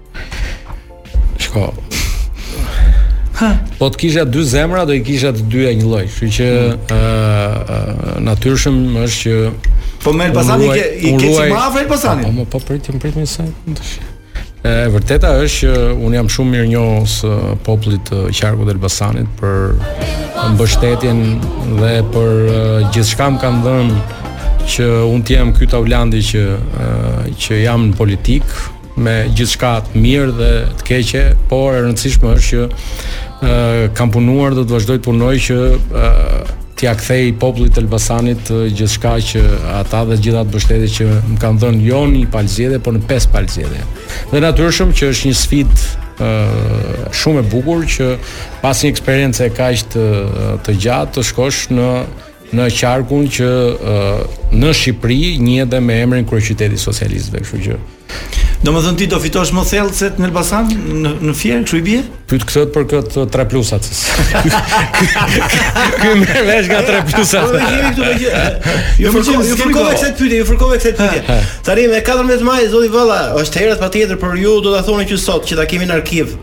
S11: Shko. Po të kisha dy zemra do i kisha të dyja një lloj, kështu që ë hmm. uh, uh, natyrshëm është që
S3: Po me Elbasani ke i ke si më afër Elbasanit.
S11: Po, po prit tani prit tani se tash. E vërteta është që un jam shumë mirënjohës popullit të qarkut të Elbasanit për mbështetjen dhe për gjithçka më kanë dhënë që un të jem ky Taulandi që që jam në politikë me gjithçka të mirë dhe të keqe, por e rëndësishme është që ë kam punuar dhe do të vazhdoj të punoj që ë t'ia kthej popullit të Elbasanit gjithçka që ata dhe gjitha ato mbështetje që më kanë dhënë jo në një palë zgjedhje, por në pesë palë zgjedhje. Dhe natyrshëm që është një sfidë ë shumë e bukur që pas një eksperience kaq të të gjatë të shkosh në në qarkun që në Shqipëri njihet dhe me emrin kryeqytet i socialistëve, kështu që
S3: Domethënë ti do fitosh më thellë se në Elbasan, në në Fier, kështu i bie?
S11: Pyet këtë për këta 3 plusat. Ky merr vesh nga 3 plusat.
S4: Po jemi këtu me gjë. Ju fërkove, ju fërkove këtë pyetje, ju fërkove këtë pyetje. Tani me 14 maj zoti Valla, është herët patjetër por ju do ta thoni që sot që ta kemi në arkiv.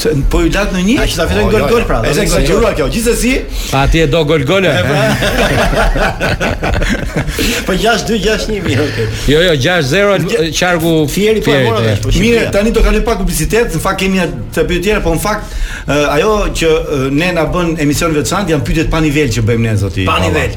S3: Se po i lat në një.
S4: Ai sa
S3: fiton
S4: gol gol pra.
S3: Ai
S4: sa
S3: gjuruar kjo. Gjithsesi.
S11: Pa ti e do gol gol. Pra.
S4: Po 6-2 6-1 mirë.
S11: Jo jo 6-0 qarku
S4: Fieri po e mora. Po,
S3: mirë, tani do kalojmë pak publicitet. Në fakt kemi dhe pyetje të tjera, po në fakt ajo që ne na bën emision të veçantë janë pyetjet pa nivel që bëjmë ne zoti.
S4: Pa nivel.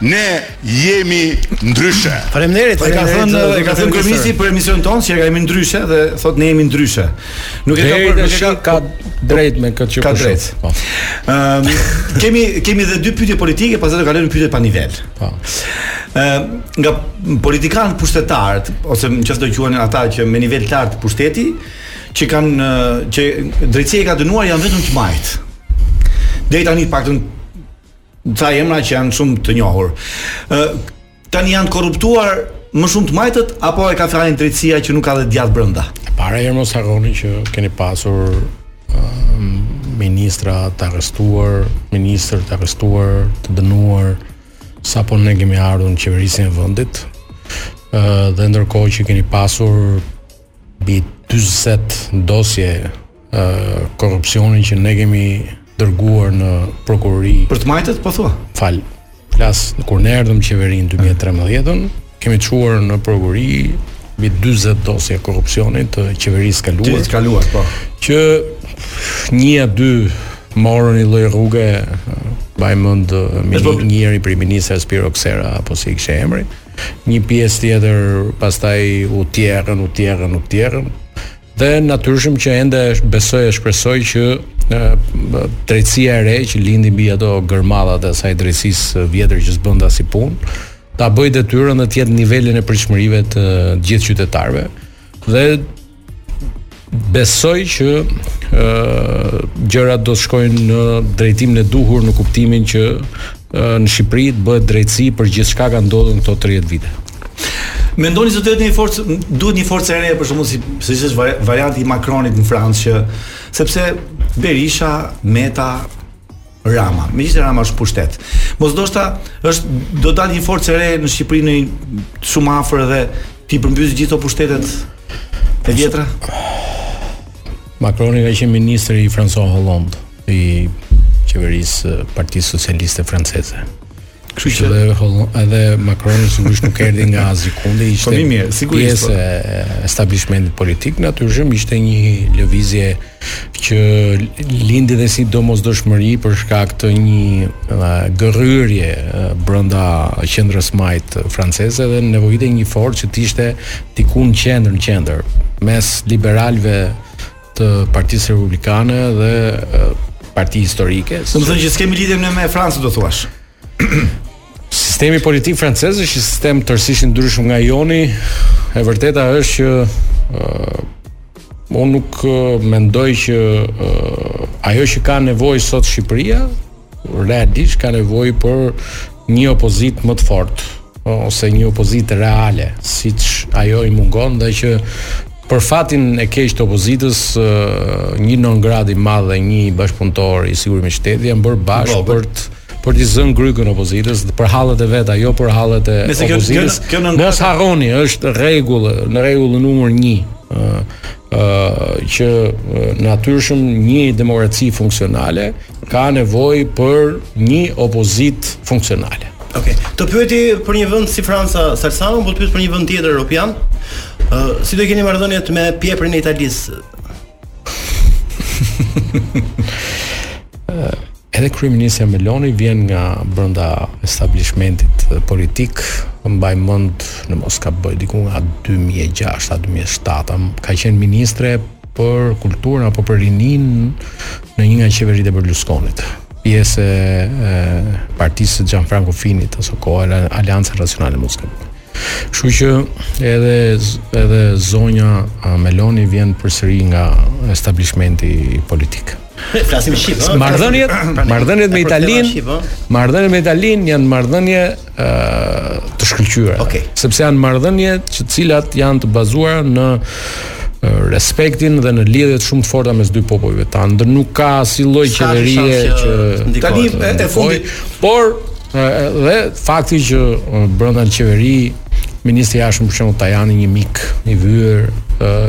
S3: Ne
S2: jemi ndryshe.
S4: Faleminderit.
S3: E ka thënë, e ka thënë
S4: kryeministri
S3: për emisionin tonë se jemi ndryshe dhe thotë ne jemi ndryshe. Nuk e ka bërë, nuk e ka
S11: ka të drejtë me këtë që
S3: ka
S11: të
S3: drejtë.
S11: Po.
S3: Ëm ehm, kemi kemi edhe dy pyetje politike, pastaj do kalojmë në pyetje pa nivel.
S11: Po.
S3: Ëm ehm, nga politikanët pushtetarët ose çfarë do quhen ata që me nivel të lartë pushteti që kanë që drejtësia i ka dënuar janë vetëm të majtë. Deri tani të paktën Ca emra që janë shumë të njohur. Ë tani janë të korruptuar më shumë të majtët apo e ka fajin drejtësia që nuk ka dhe të djathtë brenda?
S11: E para herë mos harroni që keni pasur ministra të arrestuar, ministër të arrestuar, të dënuar sapo ne kemi ardhur në qeverisjen e vendit. Ë dhe ndërkohë që keni pasur mbi 40 dosje korrupsioni që ne kemi dërguar në prokurori.
S3: Për të majtët po thua?
S11: Fal. Flas kur ne erdhëm në qeveri në 2013-ën, kemi çuar në prokurori mbi 40 dosje korrupsioni të qeverisë së kaluar.
S3: Të kaluar, po.
S11: Që një a dy morën i lloj rruge mbaj mend
S3: po-
S11: njëri prej ministrave Spiro Ksera apo si e kishte emrin. Një pjesë tjetër pastaj u tjerrën, u tjerrën, u tjerrën. Dhe natyrshëm që ende besoj e shpresoj që drejtësia e re që lindi mbi ato gërmadhat e asaj drejtësisë së vjetër që s'bënte asnjë punë, ta bëjë detyrën dhe të jetë në nivelin e pritshmërive të gjithë qytetarëve. Dhe besoj që ë gjërat do të shkojnë në drejtimin e duhur në kuptimin që në Shqipëri të bëhet drejtësi për gjithçka ka ndodhur në këto 30 vite.
S3: Mendoni se duhet një forcë, duhet një forcë e re për shkakun si siç është varianti i Macronit në Francë që sepse Berisha, Meta, Rama. Megjithëse Rama është në pushtet. Mos ndoshta është, do dalë një forcë e re në Shqipëri në shumë afër dhe t'i përmbysë gjithë ato pushtetet e vjetra?
S11: Macroni ka qenë ministër i François Hollande i qeverisë së Partisë Socialiste Franceze. Kështu që edhe Hollanda, edhe Macroni sigurisht nuk erdhi nga asgjëkundi, ishte
S3: po, mirë, sigurisht
S11: pjesë po. e establishmentit politik, natyrisht ishte një lëvizje që lindi dhe si domosdoshmëri për shkak të një gërryrje brenda qendrës së majtë franceze dhe nevojitej një forcë që të ishte diku në qendër, në qendër mes liberalëve të Partisë Republikane dhe parti historike.
S3: Do të thotë që s'kemi lidhje ne me Francën do thuash.
S11: Sistemi politik francez është një sistem tërësisht i ndryshëm nga joni. E vërteta është që uh, unë nuk uh, mendoj që uh, ajo që ka nevojë sot Shqipëria Realisht ka nevojë për një opozitë më të fortë ose një opozitë reale, siç ajo i mungon dhe që për fatin e keq të opozitës një non grata i madh dhe një bashkëpunëtor i Sigurimit të Shtetit janë bërë bashkë për të për t'i zënë grykën opozitës për hallet e veta, jo për hallet e
S3: Nëse
S11: opozitës.
S3: Kjo, kjo, kjo
S11: Mos harroni, është rregull, në rregull numër 1 që natyrshëm një demokraci funksionale ka nevojë për një opozitë funksionale.
S4: Okej. Okay. Të pyeti për një vend si Franca, Salsano, po të pyes për një vend tjetër europian. Ë, uh, si do i keni marrëdhëniet me pjeprin e Italisë?
S11: uh, edhe kryeministrja Meloni vjen nga brenda establishmentit politik, mbaj mend në mos gaboj diku nga 2006 a 2007, ka qenë ministre për kulturën apo për rininë në një nga qeveritë e Berlusconit pjesë e partisë së Gianfranco Finit asokohe Aleanca Nacionale Muzikë. Kështu që edhe edhe zonja Meloni vjen përsëri nga establishmenti politik.
S4: Flasim shqip, ëh.
S11: Marrëdhëniet, marrëdhëniet me Italinë, marrëdhëniet me Italinë janë marrëdhënie të shkëlqyera.
S4: Okay.
S11: Sepse janë marrëdhënie që të cilat janë të bazuara në respektin dhe në lidhjet shumë të forta mes dy popujve tanë. Dhe nuk ka asnjë lloj qeverie
S4: që
S3: tani e fundit,
S11: por dhe fakti që brenda në qeveri ministri i jashtëm për shembull Tajani një mik i vyer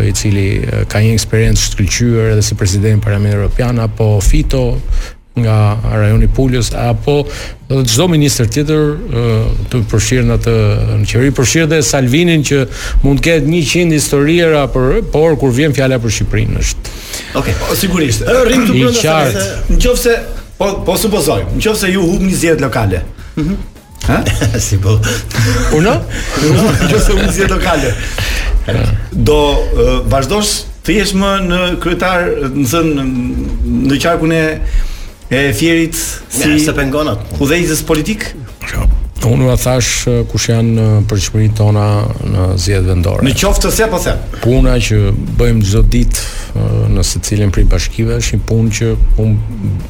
S11: i cili ka një eksperiencë të shkëlqyer edhe si president i Parlamentit Evropian apo Fito nga rajoni i Pulës apo çdo ministër tjetër të përfshirë në atë qeveri, përfshirë dhe Salvinin që mund të ketë 100 historira por kur vjen fjala për Shqipërinë është.
S4: Okej,
S3: okay. sigurisht.
S4: Rrim këtu brenda se
S3: nëse po po supozojmë, nëse ju humbni zgjedhjet lokale. Mhm. Mm Ha?
S4: si po.
S3: Unë? Kjo se unë zgjedhjet lokale. Do uh, vazhdosh të jesh më në kryetar, në thënë, në qarkun e e Fierit si
S4: ja, se pengon atë
S3: udhëheqës politik po, po
S11: unë ua thashë kush janë përparësitë tona në zgjedhjet vendore
S3: në qoftë se po them
S11: puna që bëjmë çdo ditë në secilin prej bashkive është një punë që unë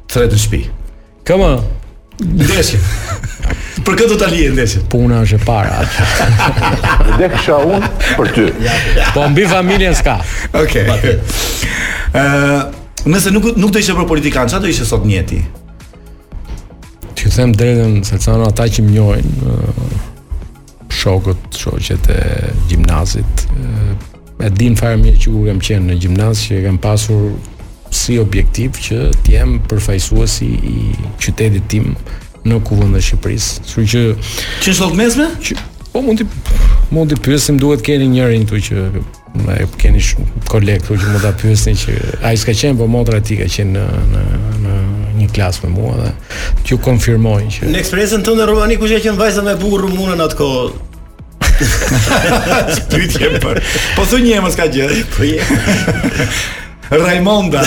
S11: Të
S3: tretë në
S11: shpi. Ka më
S3: Ndeshje. Për këtë do ta lije ndeshjen.
S11: Puna është e para.
S12: Ndeshja unë për ty.
S11: Po mbi familjen s'ka.
S3: Okej. Okay. Ë, uh, nëse nuk nuk do ishe politikan, çfarë do ishe sot Nieti?
S11: T'ju them të drejtën se çano ata që më njohin, Shokët, shoqet e gjimnazit, e dinë fare mirë që kur kam qenë në gjimnaz që e kam pasur si objektiv që të jem përfaqësuesi i qytetit tim në Kuvendin e Shqipërisë. Kështu që
S3: Që në shkollë të mesme?
S11: Që, po mund të mund t'i pyesim duhet të keni njërin këtu që Më e keni shumë kolegë këtu që mund ta pyesni që ai s'ka qenë po motra e tij ka qenë në në në një klasë me mua dhe t'ju konfirmojë që
S4: Në eksperiencën tënde në Rumani kush ka qenë vajza më e bukur rumune në atë kohë?
S3: Pyetje për. Po thuj një emër s'ka gjë.
S4: Po je.
S3: Raimonda.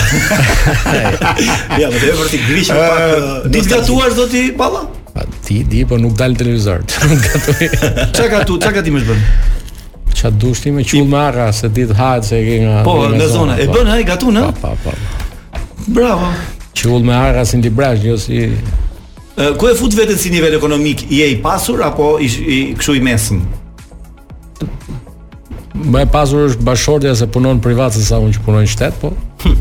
S4: ja, më të vërtet i grish pak. Eh,
S3: eh, Di të gatuash zoti Balla?
S11: Po di di, po nuk dal në televizor.
S3: Çka ka tu, çka ka ti më bën?
S11: Ça dukesh ti me qull me arra se ty të hahet se e ke nga
S3: Po, nga zona. E po. bën ai gatun, ha?
S11: Po, po, po.
S3: Bravo.
S11: Qull me arra si dibran, jo si
S3: Ku e fut veten si nivel ekonomik? Je i pasur apo i, i kshu i mesëm?
S11: Më e pasur është bashkëshortja se punon privat se sa unë që punoj në shtet, po. Hm.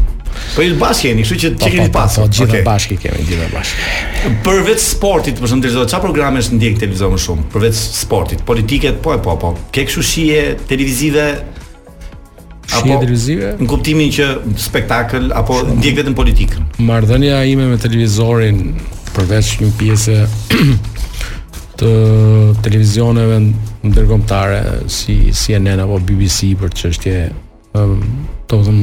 S3: Po il bashkë jeni, kështu që çke po,
S11: po, po,
S3: pasur.
S11: Po gjithë
S3: okay.
S11: bashkë kemi, gjithë bashkë.
S3: Përveç sportit, për shembull, çfarë programesh ndjek televizor më shumë? Përveç sportit, politikës, po e po, po. Ke kështu shije televizive apo
S11: shije televizive?
S3: Në kuptimin që spektakël apo Shumë. ndjek vetëm politikën.
S11: Marrëdhënia ime me televizorin përveç një pjese të televizioneve ndërkombëtare si CNN apo BBC për çështje, ëm,
S3: um,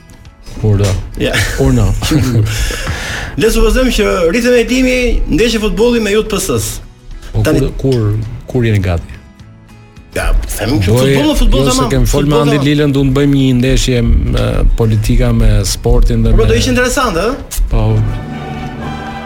S3: Por da. Ja. Por na.
S11: Le
S4: të supozojmë që rritëm ekipin ndeshje futbolli me ju të PS-s.
S11: Po
S4: Tani
S11: kur kur, kur jeni gati?
S4: Ja, them që futboll, në futboll
S11: jo,
S4: tamam.
S11: Ne kemi fol me Andi Lilën, do të bëjmë një ndeshje me politika me sportin dhe
S4: po,
S11: me.
S4: Po do ishte interesante, ëh?
S11: Po.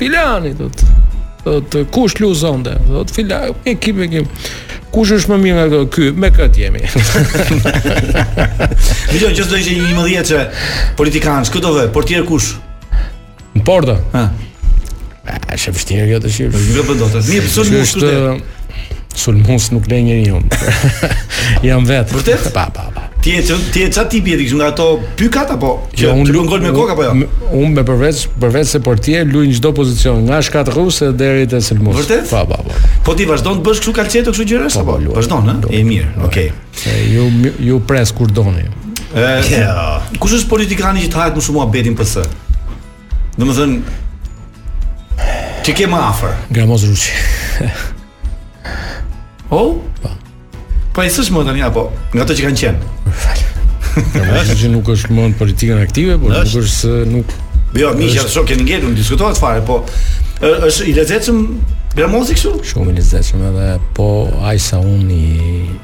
S4: Filani
S3: do
S4: të
S11: thotë, kush lu sonte? Thotë, filan, ekip, ekip. Kush është më mirë nga këto? Ky, me këtë jemi.
S3: Në qoftë se do ishte njëmbëdhjetëshe politikanësh, kë do vije, portier kush?
S11: Në porta.
S3: Ha.
S11: Është e vështirë kjo të shirë.
S3: Në vëpë do të. Mirë,
S11: pësër
S3: mund
S11: shkështë. Sulmues nuk le njeri unë. Jam vetë.
S3: Vërtet?
S11: Pa, pa, pa.
S3: Ti je ti je ça tipi ti nga ato pykat apo që
S11: jo, jo
S3: luan gol me kokë apo jo?
S11: Unë me përveç përveç se portier luaj në çdo pozicion, nga shkatërrues deri te sulmues.
S3: Vërtet?
S11: Pa, pa, pa.
S3: Po ti vazhdon të bësh kështu kalçeto kështu gjëra po, apo? Po, vazhdon, ha? Je mirë. Okej.
S11: Okay. Ju ju pres kur doni.
S3: Ëh. Kush është politikani që të hahet më shumë muhabeti në PS? Domethënë që e ke më afër.
S11: Gramoz Ruçi.
S3: Oh? Po. Po s'është më tani apo nga ato që kanë qenë.
S11: Domethënë që nuk është më në politikën aktive, por nuk është se nuk
S3: Jo,
S11: miq
S3: jemi, shokë kemi ngelur, s'diskutohet fare, po është i lezetshëm Gramozi kështu?
S11: Shumë i lezetshëm edhe po ai sa unë i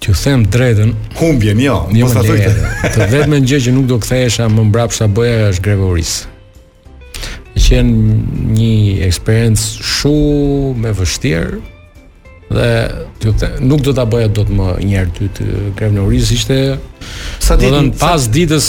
S11: T'ju them drejtën,
S3: humbjen, jo,
S11: jo
S3: mos ta
S11: thuaj
S3: këtë.
S11: Të vetmen gjë që nuk do kthehesha më mbrapsht ta bëja është greva e urisë. Ka qenë një eksperiencë shumë e vështirë dhe t'ju them, nuk do ta bëja dot më një herë të dytë grevën e urisë ishte
S3: sa ditë
S11: pas ditës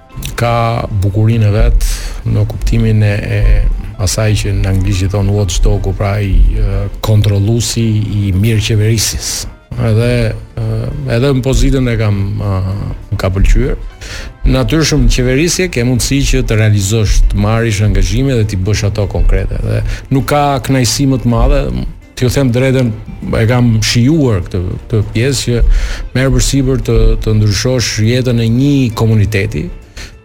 S11: Ka bukurinë e vet në kuptimin e asaj që në anglisht i thonë watchdog-u, pra ai kontrolluesi i mirëqeverisjes. Edhe edhe opozitën e kam më ka pëlqyer. Natyrisht në qeverisje ke mundësi që të realizosh, të marrësh angazhime dhe t'i bësh ato konkrete. Dhe nuk ka kënaqësi më të madhe T'ju them drejtën, e kam shijuar këtë këtë pjesë që merr përsipër të të ndryshosh jetën e një komuniteti,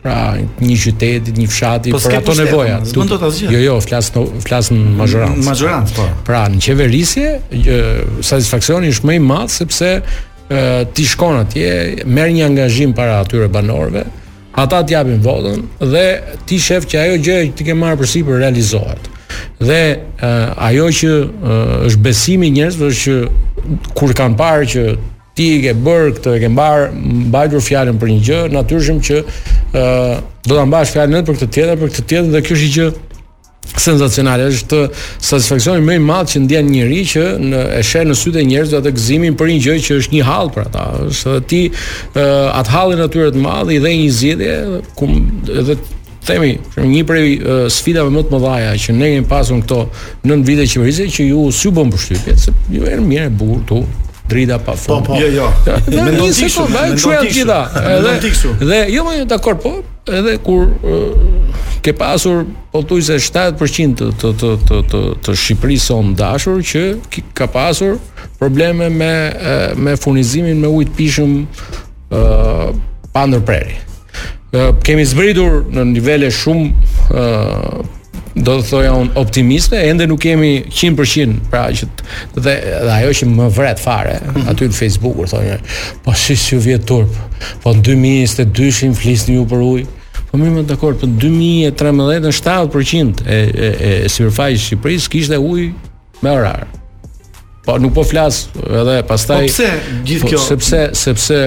S11: pra një qyteti, një fshati
S3: po
S11: për ato nevoja.
S3: S'mund të ta zgjidh.
S11: Jo, jo, flas në flas në mazhorancë.
S3: Mazhorancë, po.
S11: Pra në qeverisje, satisfaksioni është më i madh sepse ti shkon atje, merr një angazhim para atyre banorëve, Ata të japin votën dhe ti shef që ajo gjë që ti ke marrë përsipër realizohet. Dhe uh, ajo që uh, është besimi i njerëzve është që kur kanë parë që ti i ke bërë këtë, e ke mbar mbajtur fjalën për një gjë, natyrshëm që ë uh, do ta mbash fjalën edhe për këtë tjetër, për këtë tjetër dhe kjo është gjë senzacionale është satisfaksioni më i madh që ndjen njeri që e sheh në sytë e njerëzve atë gëzimin për një gjë që është një hall për ata është edhe ti uh, atë hallin atyre të madh i jep dhe një zgjidhje ku edhe themi që një prej uh, sfidave më të mëdha që ne kemi pasur këto nëntë vite qeverisje që ju s'ju bën përshtypje se ju jeni mirë e bukur këtu drita pa fund.
S3: Po, po. Jo, jo. Mendon ti kështu, mendon ti kështu. Edhe
S11: dhe jo, më dakor, po, Edhe kur ke pasur pothuajse 70% të të të të të, të Shqipërisë sonë të dashur që ka pasur probleme me me furnizimin me ujë të pijshëm ë pa ndërprerje. Ë kemi zbritur në nivele shumë ë do të thoja unë optimiste, ende nuk kemi 100% pra që dhe, dhe ajo që më vret fare mm -hmm. aty në Facebook kur thonë po si s'ju vjen turp, po në 2022-shin flisni ju për ujë. Po më më dakor, po 2013-ën 70% e e e sipërfaqes Shqipërisë kishte ujë me orar. Po nuk po flas edhe pastaj.
S3: Po pse gjithë
S11: po,
S3: kjo?
S11: Sepse sepse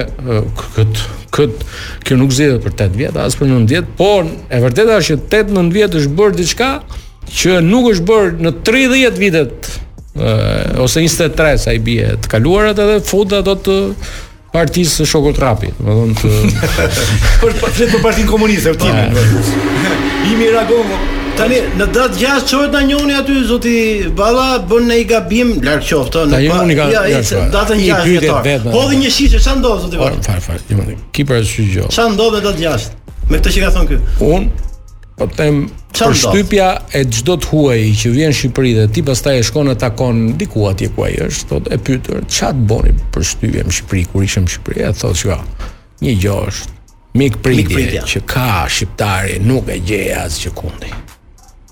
S11: kët- kët- kjo nuk zgjidhet për 8 vjet, as për 9 vjet, por e vërteta është që 8-9 vjet është bërë diçka që nuk është bërë në 30 vitet ose 23 sa i bie të kaluarat edhe futa do të partisë së shokut Rrapi, domethënë të
S3: për flet për Partinë Komuniste u timin. Ah. Imi reagon
S4: Tani në datë 6 çohet ndonjëri aty zoti Balla bën një gabim larg qoftë në
S11: pa. Ka,
S4: ja, ja,
S11: ja,
S4: datën 6
S11: tetor.
S4: Po dhe një shishe ça ndodh zoti Balla.
S11: Fal fal, jam. Ki parasysh gjë.
S4: Ça ndodh me datë 6. Me këtë që ka thënë ky.
S11: Unë Po të
S4: them,
S11: përshtypja e çdo të huaj që vjen në Shqipëri dhe ti pastaj e shkon e takon diku atje ku ai është, thotë e pyet, ça të bëri përshtypje në Shqipëri kur ishe në Shqipëri? Ai thotë, "Jo. Një gjë është.
S4: Mikpritje
S11: që ka shqiptari nuk e gjej asgjëkundi."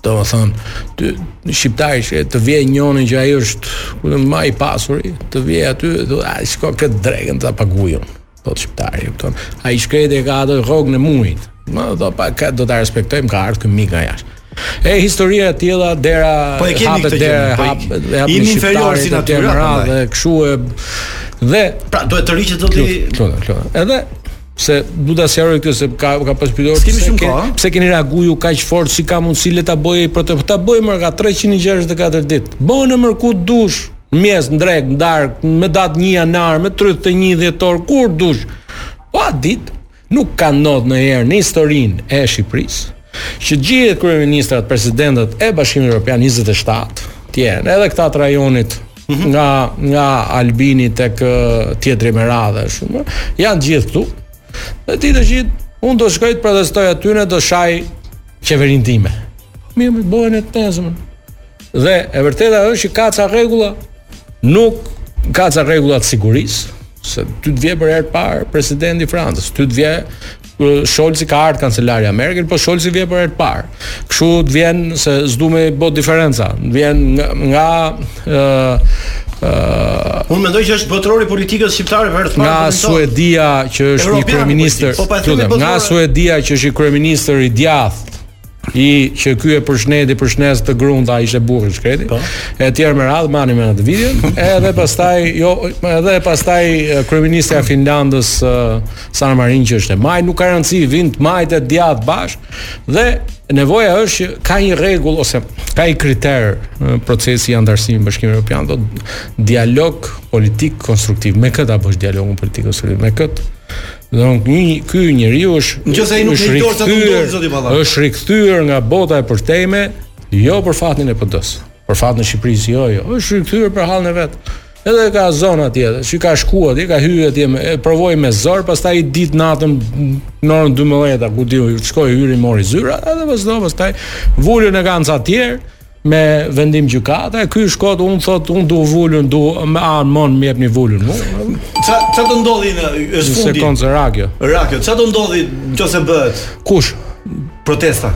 S11: Domethënë, ti je shqiptar që të vjen njëri që ai është më i pasuri, të vjen aty, thotë, "A shiko këtë drekën ta paguaj." Thotë shqiptari, kupton. Ai i shkreti e ka atë rrogën e mujit. Më do pa ka, do ta respektoj më ka ardhur ky mik nga jashtë. E histori të tilla dreq
S3: po e kemi këtë gjë. Po
S11: ah, ah
S3: jemi inferiorë si natyrë
S11: dhe kështu e dhe
S4: pra duhet të hiqet zoti.
S11: Lutem, lutem. Edhe se du ta sqaroj këtë se ka ka pas
S3: pyetje
S11: pse
S3: kemi
S11: shumë
S3: kohë.
S11: Pse keni reaguar kaq fort si ka mundësi le ta bëjë për të ta bëjmë nga 364 ditë. Bëje more kur dush. Në mjes, në drekë, në darkë, me datë një janar, me 31 dhjetor, kur dush. Po atë ditë nuk ka ndodhur ndonjëherë në historinë e Shqipërisë që të gjithë kryeministrat, presidentët e Bashkimit Evropian 27 të jenë edhe këta të rajonit mhm. nga nga Albini tek tjetri me radhë shumë. Janë gjithë këtu. Dhe ti të thuash unë do shkoj të protestoj aty edhe do shaj qeverinë time. Mirë, më bëre një tezë. Dhe e vërteta është që ka ca rregulla, nuk ka ca rregulla të sigurisë, se ty të vjen për herë të parë presidenti i Francës, ty të vjen Scholzi, ka ardhur kancelarja Merkel, po Scholzi vjen për herë të parë. Kështu të vjen se s'du me bë diferenca. Vjen nga, nga Uh,
S4: Unë mendoj që është botërori i politikës shqiptare për rreth
S11: nga Suedia që është një kryeministër.
S4: Po,
S11: po, nga Suedia që është një kryeministër i djathtë, që ky e përshëndeti për shpesh të gruan se ai ishte burrë i shkreti po. e tjerë me radhë mani me atë video edhe pastaj jo edhe pastaj kryeministrja e Finlandës Sanna Marin që është e maj nuk ka rëndësi vijnë të majtë e djathtë bash Dhe nevoja është që ka një rregull ose ka një kriter në procesi i anëtarësimit në Bashkimin Evropian, do dialog politik konstruktiv. Me këtë do bësh dialogun politik konstruktiv? Me këtë Do të ky ky njeriu është
S3: nëse ai nuk
S11: është
S3: dorë të dorë zoti Balla.
S11: Është rikthyer nga bota e përtejme, jo për fatin e PD-s. Për fatin e Shqipërisë jo, jo. Është rikthyer për hallin e vet. Edhe ka zënë atje, që ka shku atje, ka hyrë atje, e provoi me zor, pastaj një ditë natën në orën 12-a, ku di unë, shkoi hyri mori zyra, edhe vazhdo, pastaj vulën e kanë ca tjerë me vendim gjykate, e ky shkon un thot un du vulën, do ma rrëmon më jepni vulën.
S3: Ça ça do ndodhi në fund
S11: të
S3: fundit?
S11: Sekondë Rakio.
S3: Rakio, ça do ndodhi nëse bëhet?
S11: Kush?
S3: Protesta.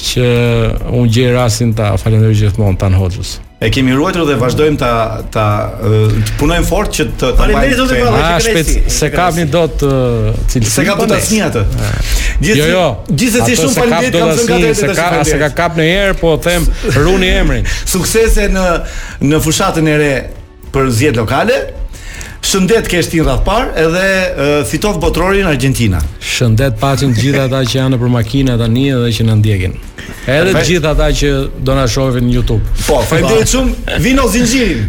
S11: që unë gjej rastin ta falenderoj gjithmonë Tan Hoxhën.
S3: E kemi ruajtur dhe vazhdojmë ta ta të punojmë fort që të ta
S4: mbajmë.
S3: Faleminderit
S4: pra,
S11: ah, shpejt s'e kapni dot cilësi.
S3: S'e kap
S11: po dot
S3: asnjë atë.
S11: Gjithë
S3: jo,
S11: jo.
S3: gjithsesi shumë faleminderit kam thënë atë
S11: se ka se ka kap një herë, po them ruani emrin.
S3: Suksese në në fushatën e re për zgjedhjet lokale. Shëndet kesh ti në radhë të parë edhe uh, fitoftë botërorin Argjentina.
S11: Shëndet paçin të gjithë ata që janë nëpër makina tani edhe që na ndjekin. Edhe të gjithë ata që do na shohin në YouTube.
S3: Po, faleminderit shumë. Vini zinxhirin.